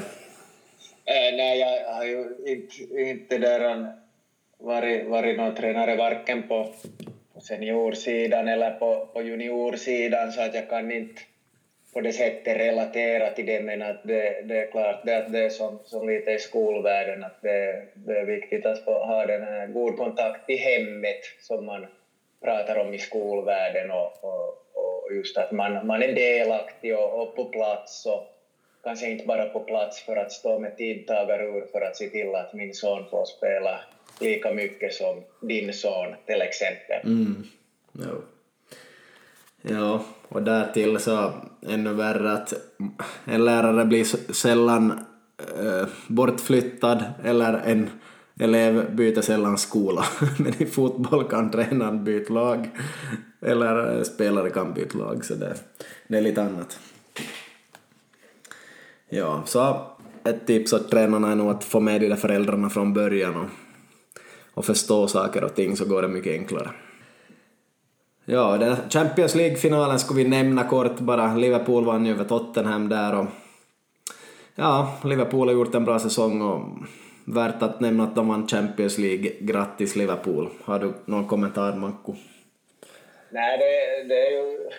S2: Äh, nej, jag har ju inte, inte där varit, varit någon tränare varken på, seniorsidan eller på, på juniorsidan så att jag kan inte på det sättet relatera till det, men att det, det är klart det att det är som, som lite i skolvärlden, att det, det är viktigt att få ha den här god kontakt i hemmet som man pratar om i skolvärlden och, och, och just att man, man är delaktig och, och på plats och kanske inte bara på plats för att stå med tidtagarur för att se till att min son får spela lika mycket som din son till exempel.
S1: Mm. No ja, och därtill så ännu värre att en lärare blir sällan äh, bortflyttad eller en elev byter sällan skola, *laughs* men i fotboll kan tränaren byta lag eller eh, spelare kan byta lag, så det, det är lite annat. Ja, så ett tips åt tränarna är nog att få med de där föräldrarna från början och, och förstå saker och ting så går det mycket enklare. Ja, den Champions League-finalen skulle vi nämna kort bara. Liverpool vann ju över Tottenham där och ja, Liverpool har gjort en bra säsong och värt att nämna att de vann Champions League. Grattis Liverpool. Har du någon kommentar, Manko?
S2: Nej, det, det är ju...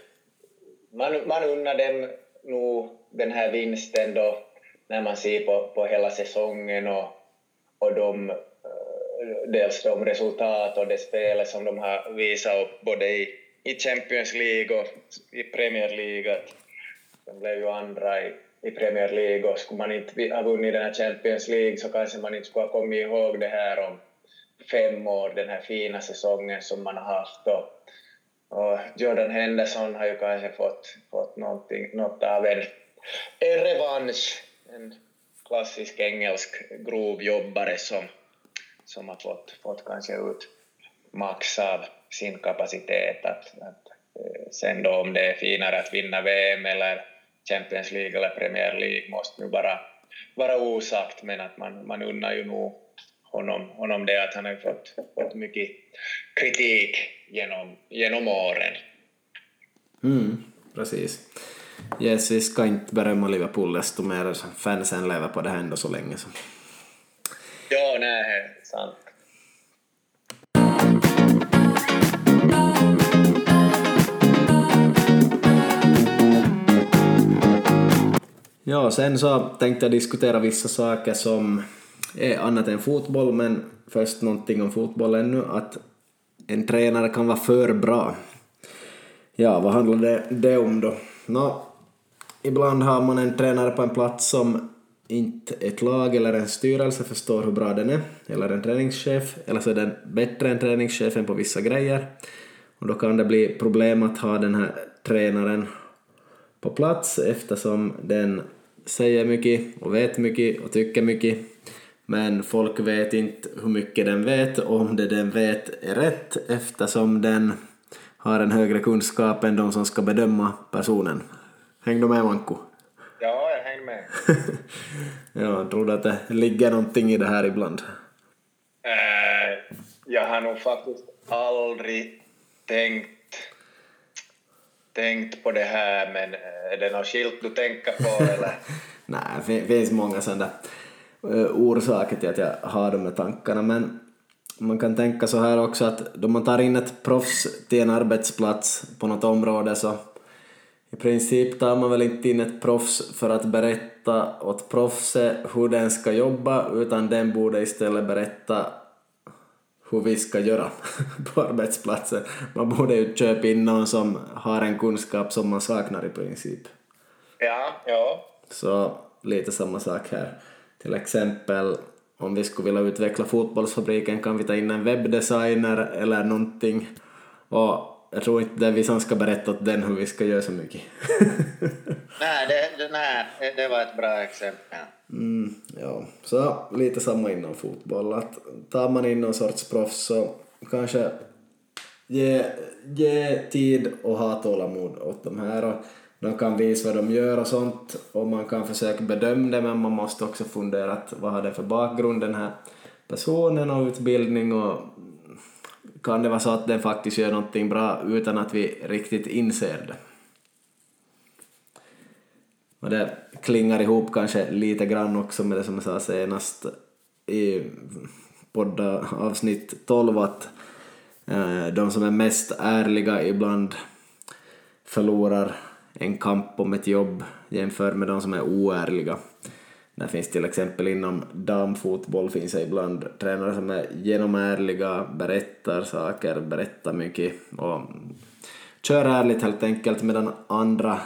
S2: Man, man unnar dem nog den här vinsten då när man ser på, på hela säsongen och, och de, Eh, dels de resultat och det spel som de har visat upp både i, i Champions League och i Premier League. de blev ju andra i, i Premier League och skulle man inte ha vunnit den här Champions League så kanske man inte skulle ha kommit ihåg det här om fem år, den här fina säsongen som man har haft. Och, och Jordan Henderson har ju kanske fått, fått något av en, en revansch, en klassisk engelsk grovjobbare som, som har fått, fått kanske ut max av sin kapacitet. Att, att, eh, sen då om det är finare att vinna VM eller Champions League eller Premier League måste nu bara vara osagt, men att man, man unnar ju nog honom, honom det att han har fått, fått mycket kritik genom, genom åren.
S1: Mm, precis. Yes, vi ska inte berömma Liverpool desto mer fansen lever på det här ändå så länge. Så.
S2: Ja, nej, sant.
S1: Ja, sen så tänkte jag diskutera vissa saker som är annat än fotboll, men först någonting om fotboll ännu, att en tränare kan vara för bra. Ja, vad handlar det, det om då? Nå, ibland har man en tränare på en plats som inte ett lag eller en styrelse förstår hur bra den är, eller en träningschef, eller så är den bättre än träningschefen på vissa grejer. Och då kan det bli problem att ha den här tränaren på plats eftersom den säger mycket och vet mycket och tycker mycket men folk vet inte hur mycket den vet och om det den vet är rätt eftersom den har en högre kunskap än de som ska bedöma personen. Häng du med Manko? *laughs*
S2: Ja,
S1: tror du att det ligger någonting i det här ibland?
S2: Äh, jag har nog faktiskt aldrig tänkt tänkt på det här, men eh, är det något skilt du tänker på *laughs* eller?
S1: Nej, det finns många sådana uh, orsaker till att jag har de här tankarna, men man kan tänka så här också att då man tar in ett proffs till en arbetsplats på något område så princip tar man väl inte in ett proffs för att berätta åt proffset hur den ska jobba, utan den borde istället berätta hur vi ska göra *laughs* på arbetsplatsen. Man borde ju köpa in någon som har en kunskap som man saknar i princip.
S2: Ja, ja.
S1: Så lite samma sak här. Till exempel om vi skulle vilja utveckla fotbollsfabriken kan vi ta in en webbdesigner eller någonting och jag tror inte det vi som ska berätta åt den hur vi ska göra så mycket. *laughs*
S2: nej, det, det, nej, det var ett bra exempel.
S1: Mm, ja, så lite samma inom fotboll. Att tar man in någon sorts proffs så kanske ge, ge tid och ha tålamod åt de här. Och de kan visa vad de gör och sånt och man kan försöka bedöma det men man måste också fundera att vad har det för bakgrund den här personen och utbildning och kan det vara så att den faktiskt gör någonting bra utan att vi riktigt inser det. Och det klingar ihop kanske lite grann också med det som jag sa senast i poddavsnitt 12 att eh, de som är mest ärliga ibland förlorar en kamp om ett jobb jämfört med de som är oärliga. Det finns till exempel inom damfotboll finns det ibland tränare som är genomärliga, berättar saker, berättar mycket och kör ärligt helt enkelt medan andra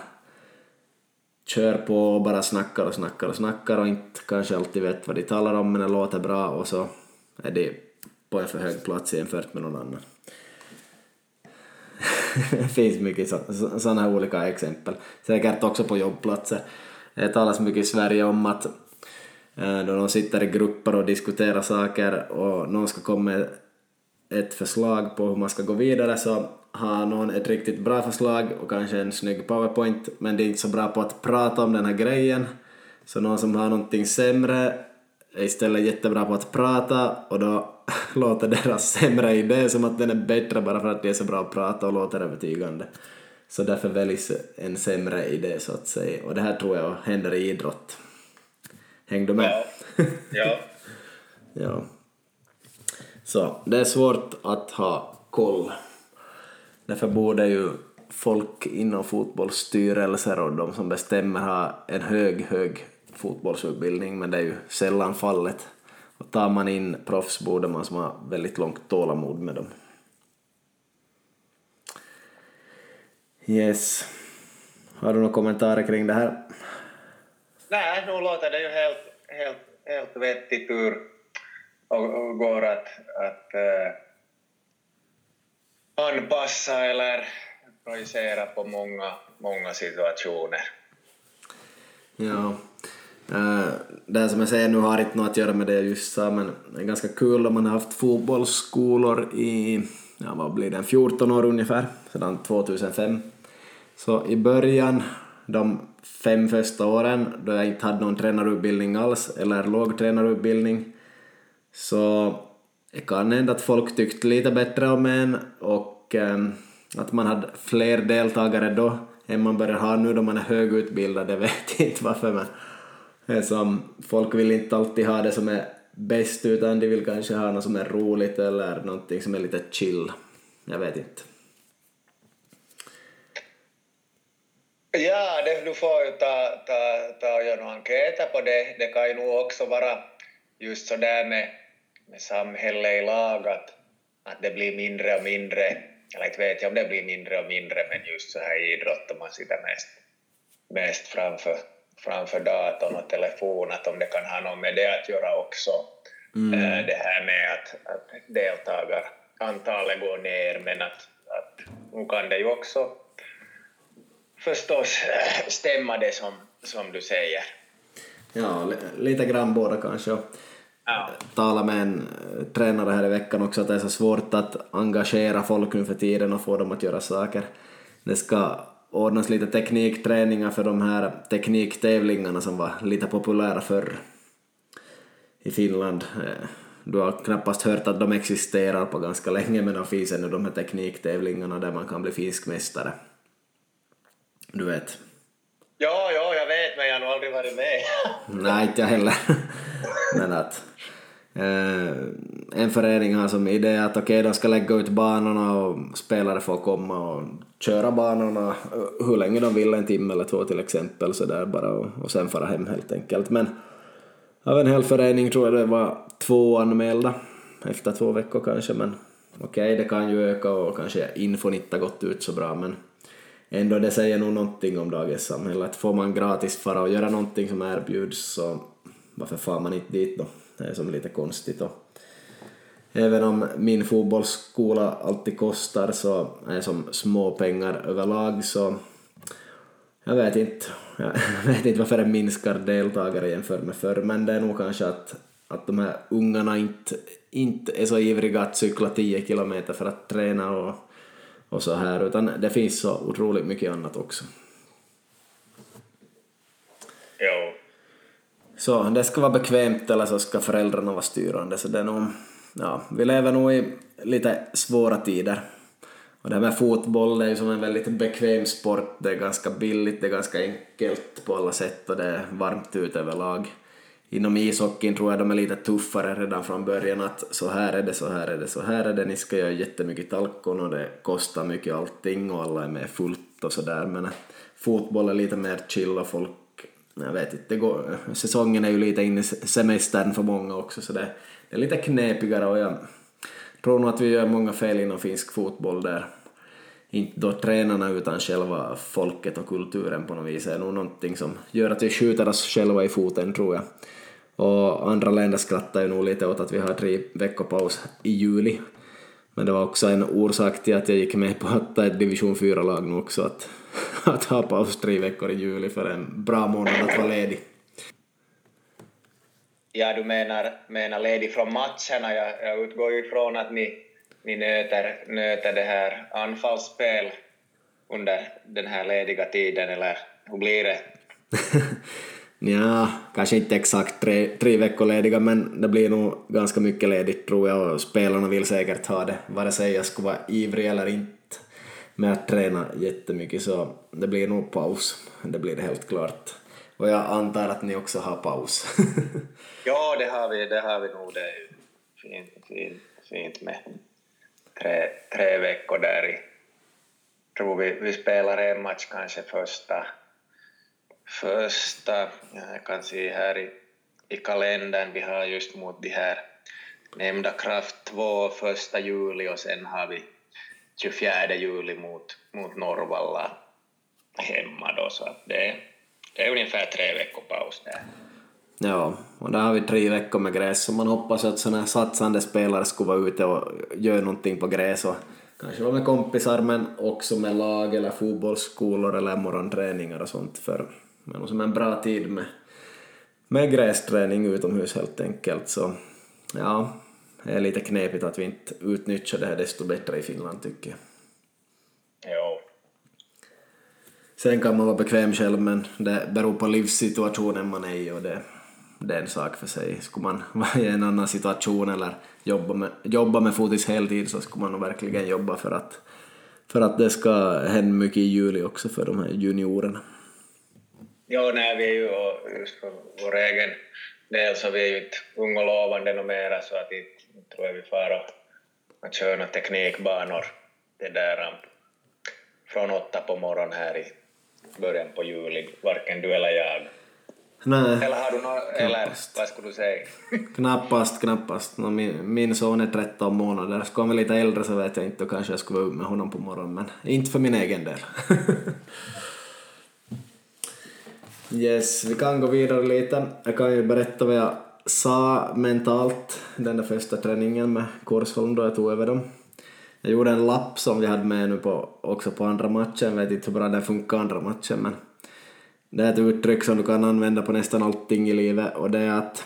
S1: kör på och bara snackar och snackar och snackar och inte kanske alltid vet vad de talar om men det låter bra och så är de på en för hög plats jämfört med någon annan. det *laughs* finns mycket sådana olika exempel, säkert också på jobbplatser. Det talas mycket i Sverige om att Eh, då de sitter i grupper och diskuterar saker och någon ska komma med ett förslag på hur man ska gå vidare så har någon ett riktigt bra förslag och kanske en snygg powerpoint men det är inte så bra på att prata om den här grejen så någon som har någonting sämre är istället jättebra på att prata och då *laughs* låter deras sämre idé som att den är bättre bara för att de är så bra att prata och låter övertygande. Så därför väljs en sämre idé så att säga och det här tror jag händer i idrott. Häng du med?
S2: Ja. ja. *laughs*
S1: ja. Så det är svårt att ha koll. Därför borde ju folk inom fotbollsstyrelser och de som bestämmer ha en hög, hög fotbollsutbildning, men det är ju sällan fallet. Och tar man in proffs borde man som ha väldigt långt tålamod med dem. Yes. Har du några kommentarer kring det här?
S2: Nej, nu låter det ju helt, helt, helt vettigt ur och, och går att, att äh, anpassa eller projicera på många, många situationer.
S1: Ja. Uh, äh, det som jag säger nu har inte något att göra med det jag just sa, men det är ganska kul om man har haft fotbollsskolor i, ja vad blir det, 14 år ungefär, sedan 2005. Så i början, de fem första åren, då jag inte hade någon tränarutbildning alls, eller låg tränarutbildning, så det kan hända att folk tyckte lite bättre om en och ehm, att man hade fler deltagare då än man börjar ha nu då man är högutbildad, jag *laughs* vet inte varför men det som, folk vill inte alltid ha det som är bäst utan de vill kanske ha något som är roligt eller någonting som är lite chill. Jag vet inte.
S2: Ja, det, du får ju ta, ta, ta och göra några enkäter på det. Det kan ju nog också vara just så där med, med samhället i lag att, att det blir mindre och mindre, eller inte vet jag om det blir mindre och mindre, men just så här i idrott man sitter mest, mest framför, framför datorn och telefon, att om det kan ha något med det att göra också. Mm. Det här med att, att deltagarantalet går ner, men att, att nu kan det ju också förstås eh, *clears throat* stämma det som, som du säger.
S1: Ja, lite grann båda kanske. Ja. Tala med en eh, tränare här i veckan också att det är så svårt att engagera folk nu för tiden och få dem att göra saker. Det ska ordnas lite teknikträningar för de här tekniktävlingarna som var lite populära förr i Finland. Eh, du har knappast hört att de existerar på ganska länge men de finns ännu de här tekniktävlingarna där man kan bli fiskmästare. Du vet.
S2: Ja, ja, jag vet, men jag har nog aldrig varit med. *laughs*
S1: Nej, inte jag heller. *laughs* men att eh, en förening har som idé att okej, okay, de ska lägga ut banorna och spelare får komma och köra banorna hur länge de vill, en timme eller två till exempel, så där bara och, och sen fara hem helt enkelt. Men av en hel förening tror jag det var två anmälda efter två veckor kanske, men okej, okay, det kan ju öka och kanske infon inte har gått ut så bra, men ändå det säger nog någonting om dagens samhälle, att får man gratis fara och göra någonting som erbjuds så varför far man inte dit då? Det är som lite konstigt och även om min fotbollsskola alltid kostar så är det som små pengar överlag så jag vet inte, jag *laughs* vet inte varför det minskar deltagare jämfört med förr men det är nog kanske att, att de här ungarna inte, inte är så ivriga att cykla 10 kilometer för att träna och och så här, utan det finns så otroligt mycket annat också.
S2: Jo.
S1: Så det ska vara bekvämt eller så ska föräldrarna vara styrande. Så det är nog, ja, vi lever nog i lite svåra tider. Och det här med fotboll det är ju som en väldigt bekväm sport, det är ganska billigt, det är ganska enkelt på alla sätt och det är varmt ut överlag. Inom ishockeyn tror jag de är lite tuffare redan från början att så här är det, så här är det, så här är det, ni ska göra jättemycket talkon och det kostar mycket allting och alla är med fullt och sådär. Men fotboll är lite mer chill och folk, jag vet inte, det går, säsongen är ju lite inne i semestern för många också så det, det är lite knepigare och jag tror nog att vi gör många fel inom finsk fotboll där. Inte då tränarna utan själva folket och kulturen på något vis. Är nog någonting som gör att vi skjuter oss själva i foten tror jag. Och andra länder skrattar ju nog lite åt att vi har tre veckopaus i juli. Men det var också en orsak till att jag gick med på att ta ett division 4-lag nu också, att, *laughs* att ha paus tre veckor i juli för en bra månad att vara ledig.
S2: Ja, du menar, menar ledig från matcherna. Jag, jag utgår ju ifrån att ni, ni nöter, nöter det här anfallsspel under den här lediga tiden, eller hur blir det? *laughs*
S1: ja, kanske inte exakt tre, tre veckor lediga, men det blir nog ganska mycket ledigt tror jag och spelarna vill säkert ha det, vare sig jag skulle vara ivrig eller inte med att träna jättemycket så det blir nog paus, det blir det helt klart. Och jag antar att ni också har paus. *laughs*
S2: ja, det har vi, det har vi nog. Det är ju fint, fint, fint med tre, tre veckor där i... tror vi, vi spelar en match kanske första... Första, jag kan se här i, i kalendern, vi har just mot de här nämnda Kraft 2 första juli och sen har vi 24 juli mot, mot Norrvalla hemma då, så att det det är ungefär tre veckor paus där.
S1: Ja, och där har vi tre veckor med gräs, så man hoppas att sådana här satsande spelare skulle vara ute och göra någonting på gräs och kanske vara med kompisar men också med lag eller fotbollsskolor eller morgonträningar och sånt för men som en bra tid med, med grästräning utomhus helt enkelt så ja, det är lite knepigt att vi inte utnyttjar det här desto bättre i Finland tycker jag. Sen kan man vara bekväm själv men det beror på livssituationen man är i och det, det är en sak för sig. Skulle man *laughs* vara i en annan situation eller jobba med, jobba med fotis heltid så skulle man nog verkligen jobba för att, för att det ska hända mycket i juli också för de här juniorerna.
S2: Ja, nej, vi är ju just för vår egen del så vi är ju inte unga och lovande och mera så att inte tror jag vi far och, och kör några teknikbanor det där från åtta på morgonen här i början på juli, varken du eller jag.
S1: Nej,
S2: eller har du något, eller vad skulle du säga?
S1: knappast, knappast. No, min, min son är 13 månader, skulle han vara lite äldre så vet jag inte, då kanske jag skulle vara upp med honom på morgonen, men inte för min egen del. *laughs* yes, vi kan gå vidare lite. Jag kan ju berätta vad jag sa mentalt den där första träningen med Korsholm då jag tog över dem. Jag gjorde en lapp som vi hade med nu på, också på andra matchen, jag vet inte hur bra det funkar andra matchen men det är ett uttryck som du kan använda på nästan allting i livet och det är att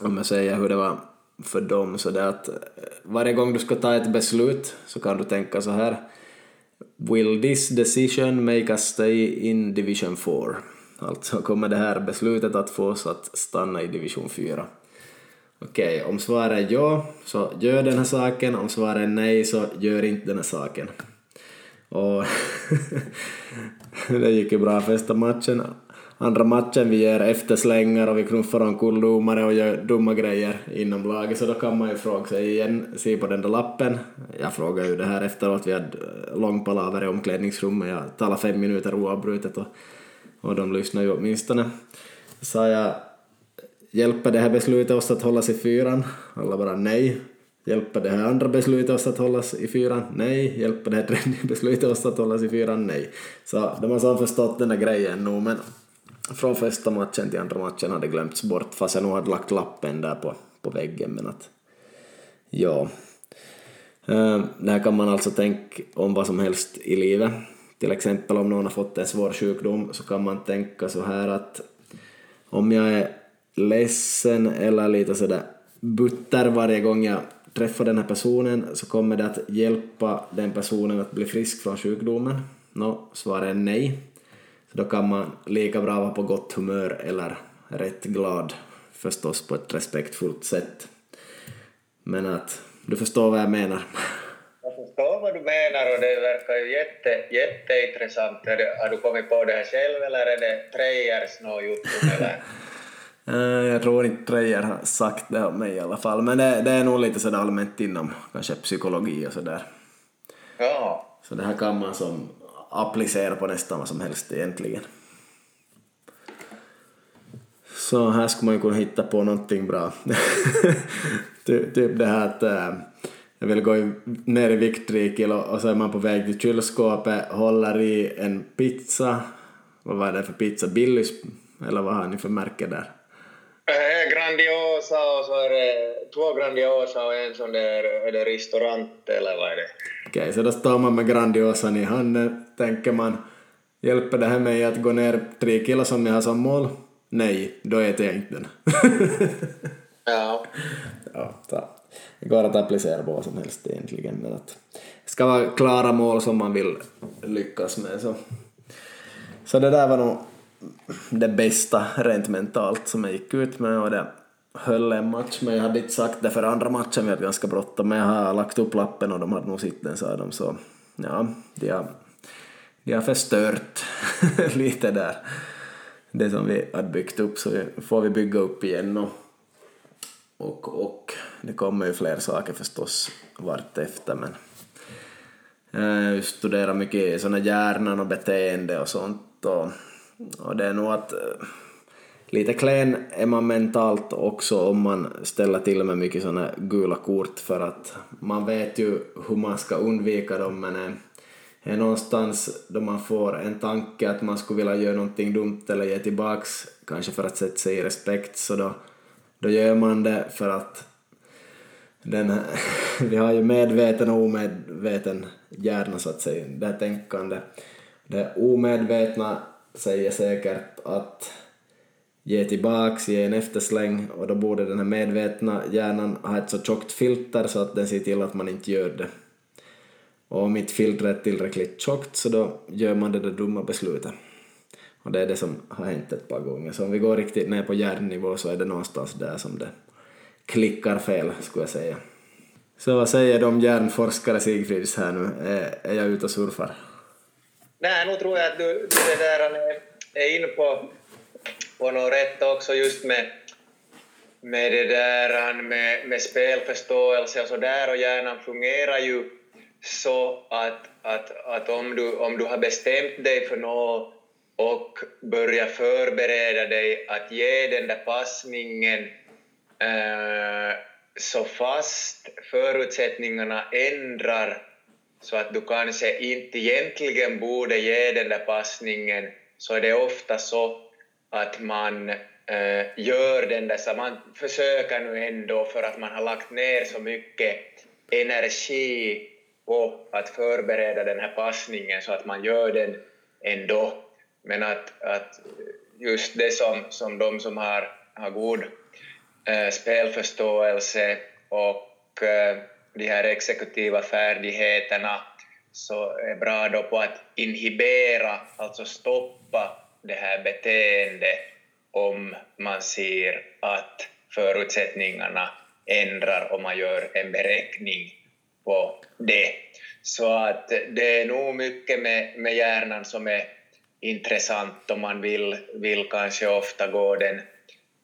S1: om jag säger hur det var för dem så det är att eh, varje gång du ska ta ett beslut så kan du tänka så här Will this decision make us stay in division 4? Alltså kommer det här beslutet att få oss att stanna i division 4? Okej, okay, om svaret är ja, så gör den här saken. Om svaret är nej, så gör inte den här saken. Och *laughs* det gick ju bra första matchen. Andra matchen vi gör efterslängar och vi knuffar omkull domare och gör dumma grejer inom laget, så då kan man ju fråga sig igen, se på den där lappen. Jag frågade ju det här efteråt, vi hade eh, lång palaver i omklädningsrummet, jag talade fem minuter oavbrutet och, och de lyssnade ju åtminstone. Sa jag Hjälper det här beslutet oss att hållas i fyran? Alla bara nej. Hjälper det här andra beslutet oss att hållas i fyran? Nej. Hjälper det här tredje *laughs* beslutet oss att hållas i fyran? Nej. Så de har så förstått den där grejen nu, men från första matchen till andra matchen hade glömts bort, fast jag nog hade lagt lappen där på, på väggen, men att ja. Eh, det här kan man alltså tänka om vad som helst i livet. Till exempel om någon har fått en svår sjukdom så kan man tänka så här att om jag är ledsen eller lite sådär butter varje gång jag träffar den här personen så kommer det att hjälpa den personen att bli frisk från sjukdomen? Nå, svaret är nej. Så då kan man lika bra vara på gott humör eller, rätt glad förstås på ett respektfullt sätt. Men att du förstår vad jag menar.
S2: Jag förstår vad du menar och det verkar ju jätte, jätteintressant. Har du kommit på det här själv eller är det Trejers Jotun eller? *laughs*
S1: Eh, jag tror inte Trejer har sagt det om mig i alla fall, men det, det är nog lite sådär allmänt inom kanske psykologi och sådär.
S2: Ja.
S1: Så det här kan man som applicera på nästan vad som helst egentligen. Så här skulle man ju kunna hitta på någonting bra. *laughs* typ det här att äh, jag vill gå ner i vikt kilo och så är man på väg till kylskåpet, håller i en pizza, vad var det för pizza, Billys, eller vad har ni för märke där?
S2: Grandiosa och så är det två Grandiosa och en sån där, är det restaurant eller vad är det?
S1: Okej, okay, så då står man med Grandiosan i handen, tänker man, hjälper det här mig att gå ner tre kilo som jag har som mål? Nej, då äter jag inte den. *laughs*
S2: ja.
S1: ja så. Det går att applicera på vad som helst egentligen, men att det ska vara klara mål som man vill lyckas med. Så, så det där var nog det bästa rent mentalt som jag gick ut med och det höll en match, men jag hade inte sagt det för andra matchen, vi hade ganska bråttom, men jag har lagt upp lappen och de hade nog sett den sa de, så ja, de har, de har förstört *laughs* lite där. Det som vi hade byggt upp så får vi bygga upp igen och, och, och det kommer ju fler saker förstås vart efter men eh, jag studerar mycket sådana hjärnan och beteende och sånt och, och det är nog att eh, lite klen är man mentalt också om man ställer till med mycket sådana gula kort för att man vet ju hur man ska undvika dem men eh, är någonstans då man får en tanke att man skulle vilja göra någonting dumt eller ge tillbaks, kanske för att sätta sig i respekt, så då, då gör man det för att den, *laughs* vi har ju medveten och omedveten hjärna så att säga, det här tänkande. Det omedvetna säger säkert att ge tillbaks, ge en eftersläng och då borde den här medvetna hjärnan ha ett så tjockt filter så att den ser till att man inte gör det. Och om inte filtret är tillräckligt tjockt så då gör man det där dumma beslutet. Och det är det som har hänt ett par gånger. Så om vi går riktigt ner på hjärnnivå så är det någonstans där som det klickar fel, skulle jag säga. Så vad säger de hjärnforskare Sigfrids här nu? Är, är jag ute och surfar?
S2: Nej, nu tror jag att du, du det där är inne på, på något rätt också just med, med det där med, med spelförståelse och så där och hjärnan fungerar ju så att, att, att om, du, om du har bestämt dig för något och börjar förbereda dig att ge den där passningen eh, så fast förutsättningarna ändrar så att du kanske inte egentligen borde ge den där passningen så är det ofta så att man äh, gör den där, så man försöker nu ändå för att man har lagt ner så mycket energi på att förbereda den här passningen så att man gör den ändå. Men att, att just det som, som de som har, har god eh, spelförståelse och eh, de här exekutiva färdigheterna så är bra då på att inhibera, alltså stoppa det här beteendet om man ser att förutsättningarna ändrar om man gör en beräkning på det. Så att det är nog mycket med, med hjärnan som är intressant om man vill, vill kanske ofta gå den,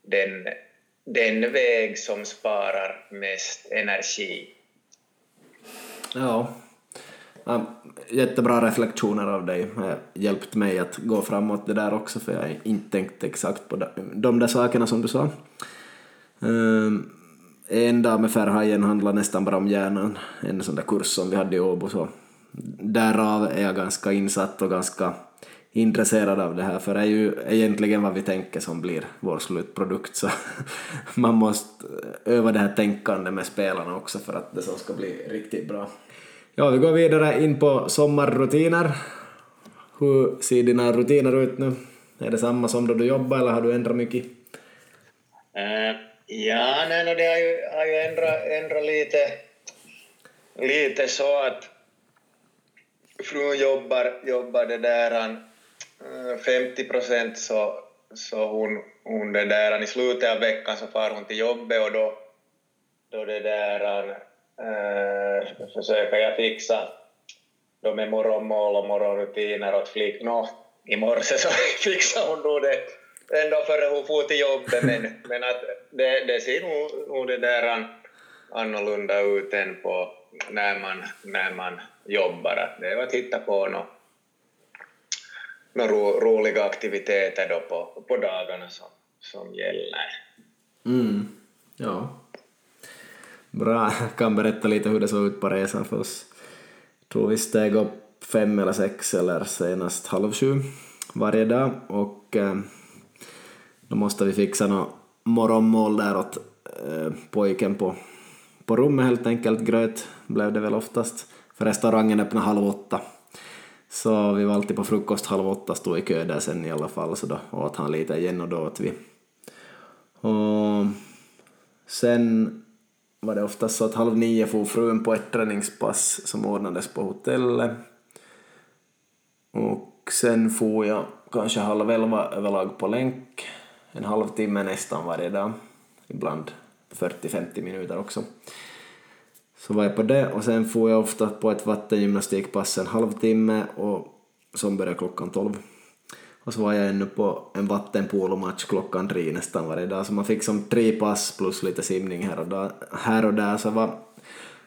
S2: den, den väg som sparar mest energi.
S1: Ja. Jättebra reflektioner av dig. Det har hjälpt mig att gå framåt det där också för jag har inte tänkt exakt på de där sakerna som du sa. Um, en dag med Färhajen handlar nästan bara om hjärnan, en sån där kurs som vi hade i Åbo. Så därav är jag ganska insatt och ganska intresserad av det här, för det är ju egentligen vad vi tänker som blir vår slutprodukt, så *laughs* man måste öva det här tänkandet med spelarna också för att det ska bli riktigt bra. Ja, vi går vidare in på sommarrutiner. Hur ser dina rutiner ut nu? Är det samma som då du jobbar eller har du ändrat mycket?
S2: Uh Ja, nej, no, det har ju, har ju ändrat, ändrat lite, lite så att frun jobbar, jobbar det där Mm, 50 procent så, så hon, hon det där, i slutet av veckan så far hon till jobbet och då, då det där, äh, försöker jag fixa då med morgonmål och morgonrutiner åt flick. Nå, i morse så *laughs* fixade hon nog det ändå före hon for till jobbet, men, men att det, det ser nog, nog det där annorlunda ut än på när man, när man jobbar. Det är att hitta på något några ro, roliga aktiviteter då på, på dagarna som, som gäller.
S1: Mm. Ja. Bra, jag kan berätta lite hur det såg ut på resan för oss. Jag tror vi steg upp fem eller sex eller senast halv sju varje dag och eh, då måste vi fixa något morgonmål där åt eh, pojken på, på rummet helt enkelt. Gröt blev det väl oftast, för restaurangen öppnade halv åtta. Så vi var alltid på frukost halv åtta, stod i kö där sen i alla fall, så då åt han lite igen och då åt vi. Och sen var det oftast så att halv nio for frun på ett träningspass som ordnades på hotellet. Och sen for jag kanske halv elva överlag på länk, en halvtimme nästan varje dag, ibland 40-50 minuter också. Så var jag på det och sen får jag ofta på ett vattengymnastikpass en halvtimme och som började klockan tolv. Och så var jag ännu på en vattenpolomatch klockan tre nästan varje dag, så man fick som tre pass plus lite simning här och där, här och där så var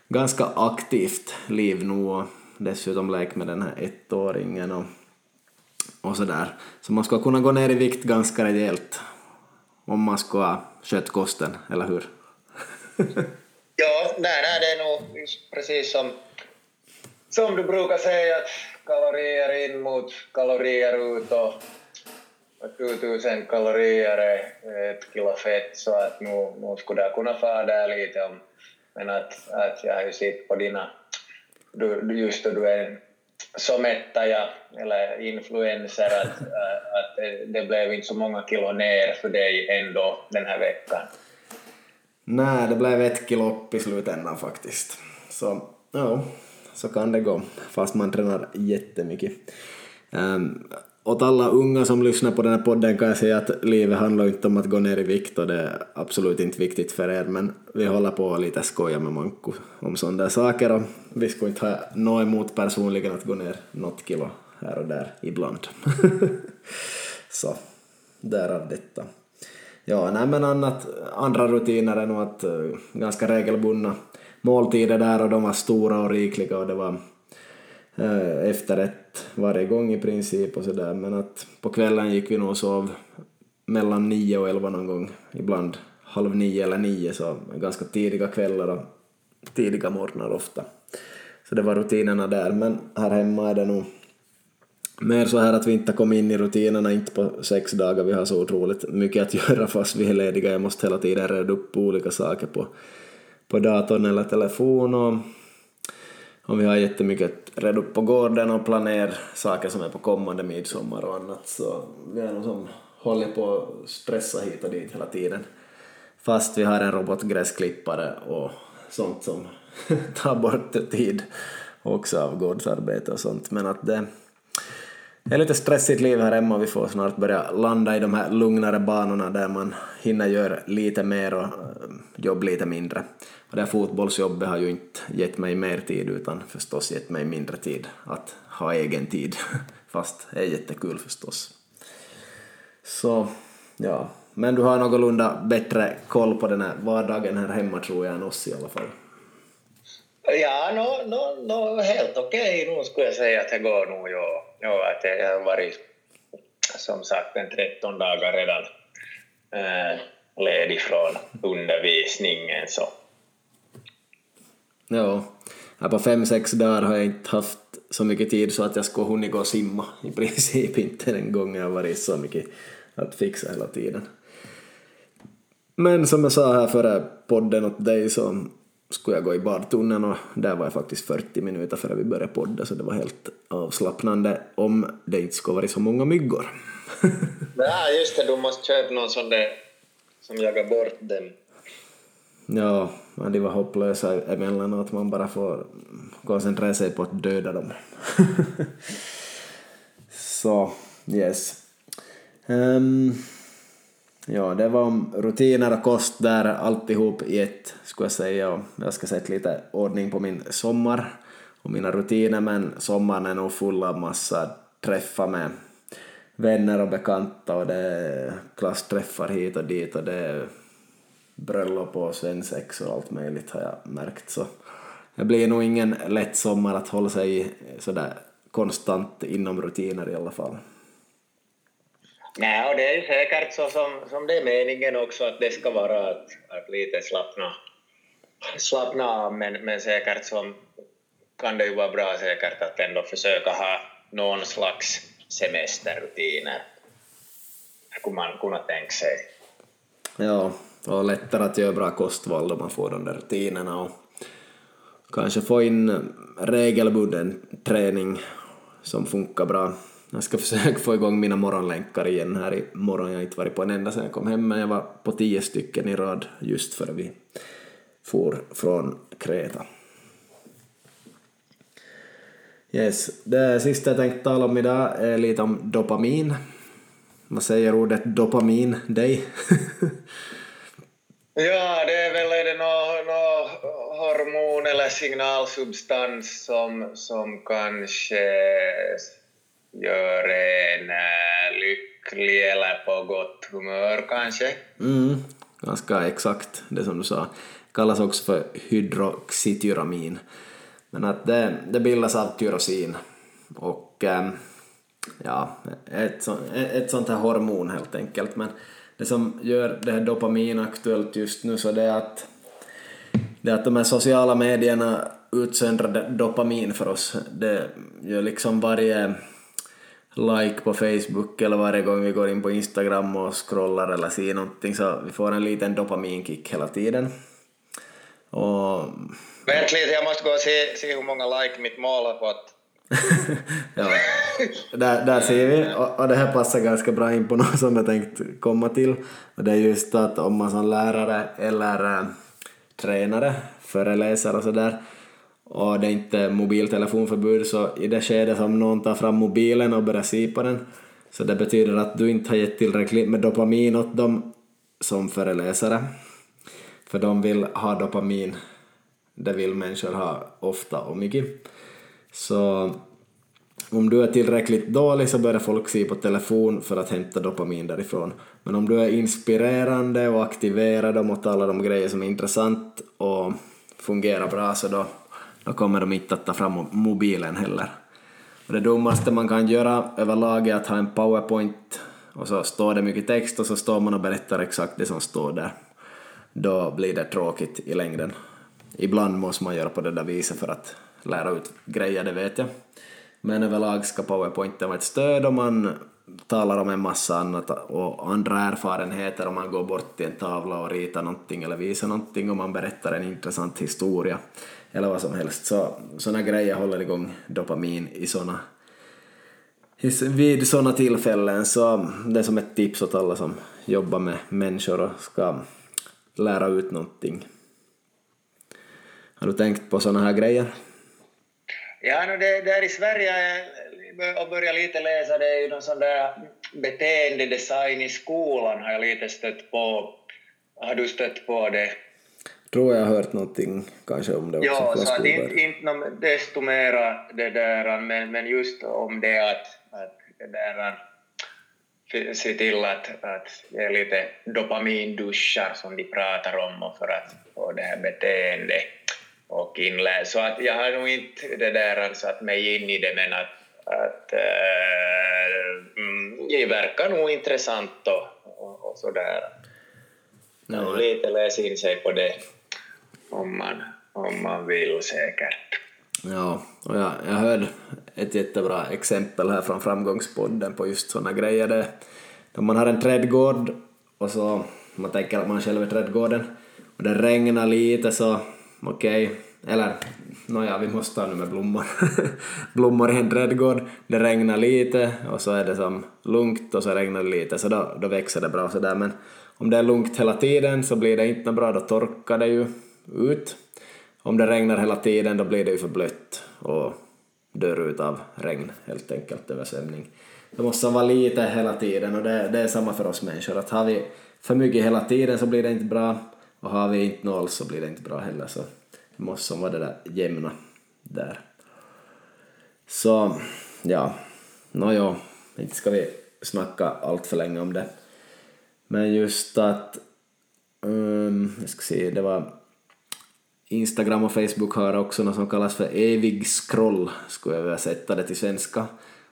S1: ganska aktivt liv nu och dessutom lek med den här ettåringen och, och sådär. Så man ska kunna gå ner i vikt ganska rejält om man ska ha skött kosten, eller hur? *laughs*
S2: Ja, nej, nej, det är nog precis som, som du brukar säga, att kalorier in mot kalorier ut och 2000 kalorier är ett kilo fett, så att nu, nu skulle jag kunna fara där lite om, men att, att jag har ju sett på dina, du, just då du är så eller influencer, att, att det blev inte så många kilo ner för dig ändå den här veckan.
S1: Nej, det blev ett kilo upp i slutändan faktiskt. Så ja, så kan det gå, fast man tränar jättemycket. Um, åt alla unga som lyssnar på den här podden kan jag säga att livet handlar inte om att gå ner i vikt och det är absolut inte viktigt för er, men vi håller på att lite skoja med Manko om sådana där saker och vi skulle inte ha något emot personligen att gå ner något kilo här och där ibland. *laughs* Så, därav detta. Ja, nej men annat, andra rutiner är nog att uh, ganska regelbundna måltider där och de var stora och rikliga och det var eh, uh, efterrätt varje gång i princip och sådär. Men att på kvällen gick vi nog och sov mellan nio och elva någon gång, ibland halv nio eller nio så ganska tidiga kvällar och tidiga morgnar ofta. Så det var rutinerna där. Men här hemma är det nog mer så här att vi inte kom in i rutinerna, inte på sex dagar, vi har så otroligt mycket att *laughs* göra fast vi är lediga, jag måste hela tiden reda upp olika saker på, på datorn eller telefon och, och vi har jättemycket att reda upp på gården och planera saker som är på kommande midsommar och annat. Så vi är nog som håller på att stressa hit och dit hela tiden. Fast vi har en robotgräsklippare och sånt som *laughs* tar bort tid också av gårdsarbete och sånt. Men att det det är lite stressigt liv här hemma och vi får snart börja landa i de här lugnare banorna där man hinner göra lite mer och eh, jobb lite mindre. Och det här fotbollsjobbet har ju inte gett mig mer tid utan förstås gett mig mindre tid att ha egen tid. *laughs* Fast det är jättekul förstås. Så, ja. Men du har någorlunda bättre koll på den här vardagen här hemma tror jag än oss i alla fall.
S2: Ja, no, no, no, helt okej okay. nu skulle jag säga att det går nog. Ja. Ja, att jag har varit som sagt en 13 dagar redan eh, ledig från undervisningen. Så.
S1: Ja, här på fem, sex dagar har jag inte haft så mycket tid så att jag skulle hunnit gå och simma. I princip inte den gången jag har varit så mycket att fixa hela tiden. Men som jag sa här före podden åt dig så skulle jag gå i badtunneln och där var jag faktiskt 40 minuter före vi började podda så det var helt avslappnande om det inte skulle varit så många myggor. *laughs*
S2: ja, just det, du måste köpa någon sån där som jagar bort dem.
S1: Ja, de var hopplösa emellanåt, man bara får koncentrera sig på att döda dem. *laughs* så, yes. Um, ja, det var om rutiner och kost där, alltihop i ett, skulle jag säga. Och jag ska sätta lite ordning på min sommar och mina rutiner, men sommaren är nog full av massa träffar med vänner och bekanta och det är klassträffar hit och dit och det är bröllop och svensex och allt möjligt har jag märkt. Så det blir nog ingen lätt sommar att hålla sig sådär konstant inom rutiner i alla fall.
S2: Nej, och det är ju säkert så som, som det är meningen också att det ska vara, att, att lite slappna, slappna av, men, men säkert som kan det ju vara bra säkert att ändå försöka ha någon slags semesterrutiner. Skulle man kunna tänka sig.
S1: Ja, och lättare att göra bra kostval om man får de där rutinerna och kanske få in regelbunden träning som funkar bra. Jag ska *laughs* försöka få igång mina morgonlänkar igen här i morgon. Jag har inte varit på en enda sedan jag kom hem, men jag var på tio stycken i rad just före vi for från Kreta. Yes, det sista jag tänkte tala om idag är lite om dopamin. Vad säger ordet dopamin dig? *laughs*
S2: ja, det är väl är det någon nå hormon eller signalsubstans som, som kanske gör en äh, lycklig eller på gott humör kanske.
S1: Mm, ganska exakt det som du sa. Kallas också för hydroxytyramin. Men att det, det bildas av tyrosin och ähm, ja, ett, så, ett sånt här hormon helt enkelt. Men det som gör det här dopamin aktuellt just nu så det är att, det är att de här sociala medierna utsöndrar dopamin för oss. Det gör liksom varje like på Facebook eller varje gång vi går in på Instagram och scrollar eller ser någonting så vi får en liten dopaminkick hela tiden. Och...
S2: Vänta lite, jag måste gå och se, se hur många like mitt mål har fått. *laughs*
S1: ja, där, där ser vi, och, och det här passar ganska bra in på något som jag tänkt komma till. Och det är just att om man som lärare eller äh, tränare, föreläsare och sådär, och det är inte mobiltelefonförbud, så i det skedet som någon tar fram mobilen och börjar se på den, så det betyder att du inte har gett tillräckligt med dopamin åt dem som föreläsare. För de vill ha dopamin, det vill människor ha ofta och mycket. Så om du är tillräckligt dålig så börjar folk se på telefon för att hämta dopamin därifrån. Men om du är inspirerande och aktiverad och talar alla de grejer som är intressant och fungerar bra så då, då kommer de inte att ta fram mobilen heller. Och det dummaste man kan göra överlag är att ha en powerpoint och så står det mycket text och så står man och berättar exakt det som står där. Då blir det tråkigt i längden. Ibland måste man göra på det där viset för att lära ut grejer, det vet jag. Men överlag ska powerpointen vara ett stöd om man talar om en massa annat och andra erfarenheter om man går bort till en tavla och ritar någonting eller visar någonting och man berättar en intressant historia eller vad som helst. Så sådana grejer håller igång dopamin i såna vid sådana tillfällen så det är som ett tips åt alla som jobbar med människor och ska lära ut någonting. Har du tänkt på sådana här grejer?
S2: Ja, no, det, där i Sverige och börja lite läsa, det är ju någon sån där beteendedesign i skolan har jag lite stött på. Har du stött på det?
S1: Tror jag har hört någonting kanske om det också.
S2: Ja, så att inte, inte desto mera det där, men, men just om det att, att det där, se till att, att ge lite dopaminduschar som de pratar om och för att få det här beteendet och inläs. Så att jag har nog inte det där satt mig in i det, men att, att äh, det verkar nog intressant och, och, och sådär. Ja. Lite läsa in sig på det om man, om man vill säkert.
S1: Ja, och jag, jag hörde ett jättebra exempel här från Framgångspodden på just sådana grejer. Det, när man har en trädgård och så man tänker att man själv är trädgården och det regnar lite så okej, okay. eller nåja, vi måste ha nu med blommor. *laughs* blommor i en trädgård, det regnar lite och så är det som lugnt och så regnar det lite så då, då växer det bra sådär men om det är lugnt hela tiden så blir det inte bra, då torkar det ju ut. Om det regnar hela tiden då blir det ju för blött och dör ut av regn helt enkelt, översvämning. det måste vara lite hela tiden och det, det är samma för oss människor. Att har vi för mycket hela tiden så blir det inte bra och har vi inte noll så blir det inte bra heller. Så det måste vara det där jämna där. Så ja, nåjo, inte ska vi snacka allt för länge om det. Men just att, um, jag ska se, det var Instagram och Facebook har också något som kallas för evig scroll, skulle jag vilja sätta det till svenska.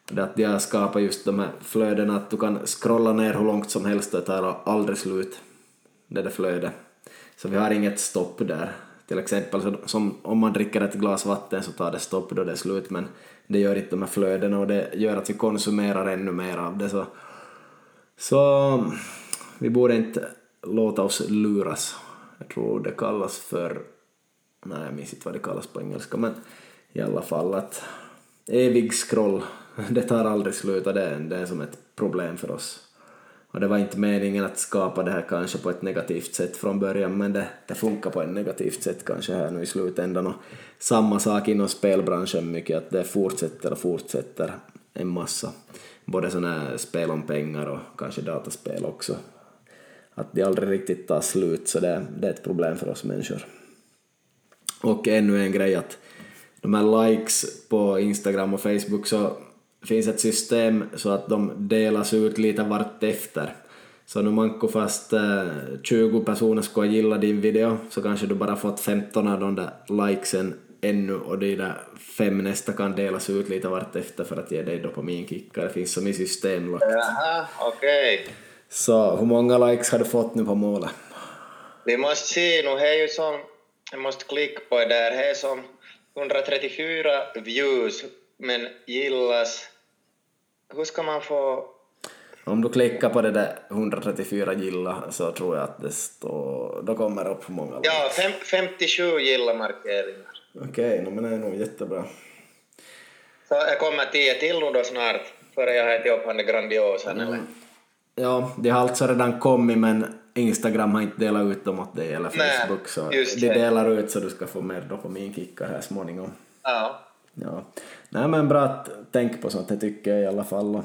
S1: Det att de har skapat just de här flödena att du kan scrolla ner hur långt som helst och det tar aldrig slut, det där flödet. Så vi har inget stopp där. Till exempel så, som om man dricker ett glas vatten så tar det stopp då det är slut men det gör inte de här flödena och det gör att vi konsumerar ännu mer av det så, så vi borde inte låta oss luras. Jag tror det kallas för, nej jag minns inte vad det kallas på engelska men i alla fall att evig scroll, *laughs* det tar aldrig slut och det är, det är som ett problem för oss. Och det var inte meningen att skapa det här kanske på ett negativt sätt från början men det, det funkar på ett negativt sätt kanske här nu i slutändan. Och samma sak inom spelbranschen mycket att det fortsätter och fortsätter en massa. Både sådana här spel om pengar och kanske dataspel också. Att de aldrig riktigt tar slut så det, det är ett problem för oss människor. Och ännu en grej att de här likes på Instagram och Facebook så finns ett system så att de delas ut lite vart efter. Så nu manko fast eh, 20 personer skulle gilla din video så kanske du bara fått 15 av de där likesen ännu och de där fem nästa kan delas ut lite vart efter för att ge dig dopaminkickar. Det finns som i systemlagt.
S2: Jaha, okej. Okay.
S1: Så hur många likes har du fått nu på målet?
S2: Vi måste se nu, är ju som, jag måste klicka på det där, det är som 134 views, men gillas. Hur ska man få...
S1: Om du klickar på det där 134 gilla så tror jag att det står, då kommer det upp hur många.
S2: Ja, fem, 57 gilla-markeringar.
S1: Okej, okay, men det är nog jättebra.
S2: Så jag kommer tio till nu då snart, före jag heter upp han grandiosa, mm. eller?
S1: Ja, de har alltså redan kommit men Instagram har inte delat ut dem åt dig eller Facebook så de delar ut så du ska få mer dopaminkickar här småningom.
S2: Ja.
S1: Ja. Nej men bra att tänka på sånt, det tycker jag i alla fall.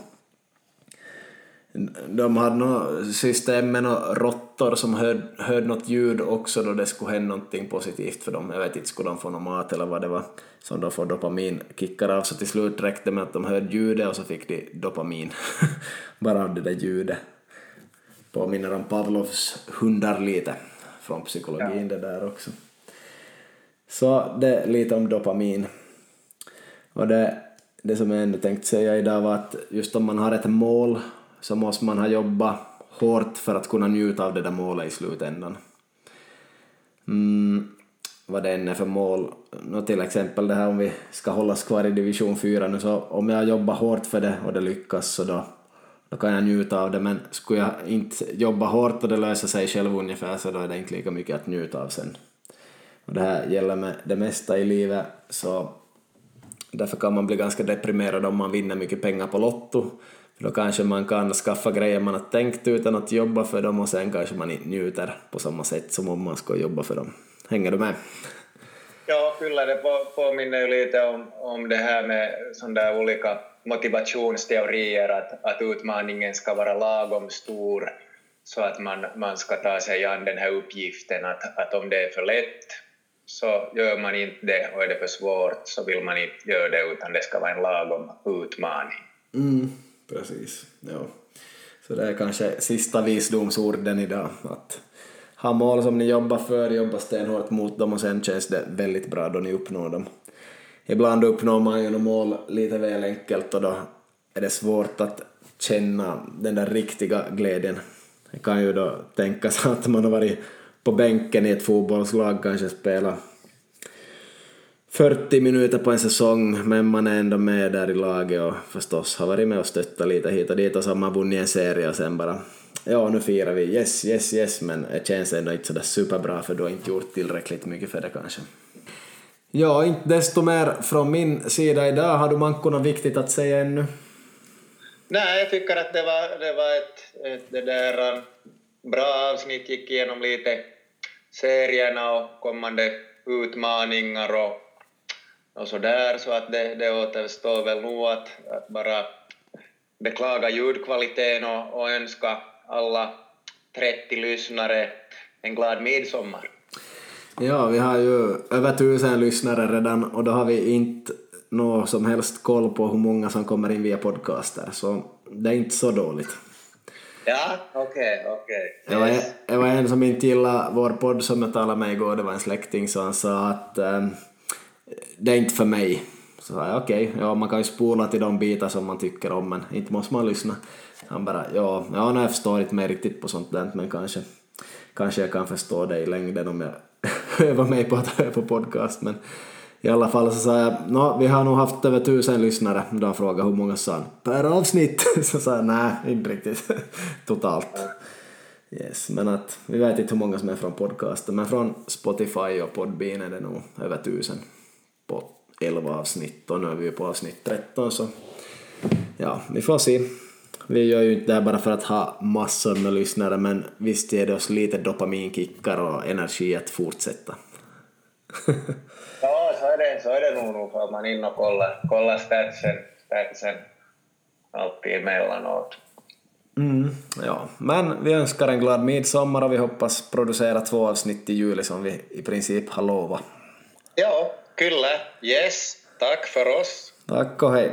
S1: De hade något system med några råttor som hörde, hörde något ljud också då det skulle hända någonting positivt för dem. Jag vet inte, skulle de få någon mat eller vad det var som de får dopaminkickar av, så till slut räckte det med att de hörde ljudet och så fick de dopamin *laughs* bara av det där ljudet. Påminner om Pavlovs hundar lite från psykologin ja. det där också. Så det lite om dopamin. Och det, det som jag ändå tänkte säga idag var att just om man har ett mål så måste man ha jobbat hårt för att kunna njuta av det där målet i slutändan. Mm, vad det än är för mål. Nå till exempel det här om vi ska hållas kvar i division 4 nu så om jag jobbar hårt för det och det lyckas så då, då kan jag njuta av det men skulle jag inte jobba hårt och det löser sig själv ungefär så då är det inte lika mycket att njuta av sen. Och det här gäller med det mesta i livet så därför kan man bli ganska deprimerad om man vinner mycket pengar på Lotto för då kanske man kan skaffa grejer man har tänkt utan att jobba för dem och sen kanske man inte njuter på samma sätt som om man skulle jobba för dem. Hänger du med?
S2: Ja, kyllä det påminner ju lite om, om det här med sådana där olika motivationsteorier, att, att utmaningen ska vara lagom stor så att man, man ska ta sig an den här uppgiften, att, att om det är för lätt så gör man inte det och är det för svårt så vill man inte göra det utan det ska vara en lagom utmaning.
S1: Mm. Precis, ja. Så det är kanske sista visdomsorden idag, att ha mål som ni jobbar för, jobba stenhårt mot dem och sen känns det väldigt bra då ni uppnår dem. Ibland uppnår man ju mål lite väl enkelt och då är det svårt att känna den där riktiga glädjen. Det kan ju då tänkas *laughs* att man har varit på bänken i ett fotbollslag, kanske spelat 40 minuter på en säsong, men man är ändå med där i laget och förstås har varit med och stöttat lite hit och dit och så har man vunnit en serie och sen bara ja, nu firar vi, yes, yes, yes, men det känns ändå inte sådär superbra för du har inte gjort tillräckligt mycket för det kanske. Ja, inte desto mer från min sida idag. Har du Manko något viktigt att säga ännu?
S2: Nej, jag tycker att det var, det var ett, ett det där, um, bra avsnitt, gick igenom lite serierna och kommande utmaningar och och så där, så att det, det återstår väl nog att, att bara beklaga ljudkvaliteten och, och önska alla 30 lyssnare en glad midsommar.
S1: Ja, vi har ju över tusen lyssnare redan och då har vi inte något som helst koll på hur många som kommer in via podcaster, så det är inte så dåligt.
S2: Ja, okej, okay, okej. Okay.
S1: Det, yes. det var en som inte gillade vår podd som jag talade med igår, det var en släkting, så han sa att ähm, det är inte för mig. Så sa jag okej, okay, ja man kan ju spola till de bitar som man tycker om men inte måste man lyssna. Han bara ja, ja nej, jag förstår inte mig riktigt på sånt där men kanske, kanske jag kan förstå det i längden om jag *laughs* övar mig på att höra på podcast men i alla fall så sa jag, no, vi har nog haft över tusen lyssnare. Då han frågade hur många sa han, per avsnitt? *laughs* Så sa jag, nej, inte riktigt. *laughs* Totalt. Yes, men att vi vet inte hur många som är från podcasten, men från Spotify och Podbean är det nog över tusen på 11 avsnitt och nu är vi på avsnitt 13 så ja, vi får se. Vi gör ju inte det här bara för att ha massor med lyssnare men visst ger det oss lite dopaminkickar och energi att fortsätta. *laughs*
S2: ja, så är det, så är det nog, nog för man inne och kollar, kollar statsen, statsen alltid emellanåt.
S1: Mm, ja, men vi önskar en glad midsommar och vi hoppas producera två avsnitt i juli som vi i princip har lovat.
S2: Ja, kyllä. Yes. Tack för oss.
S1: Tack och hej.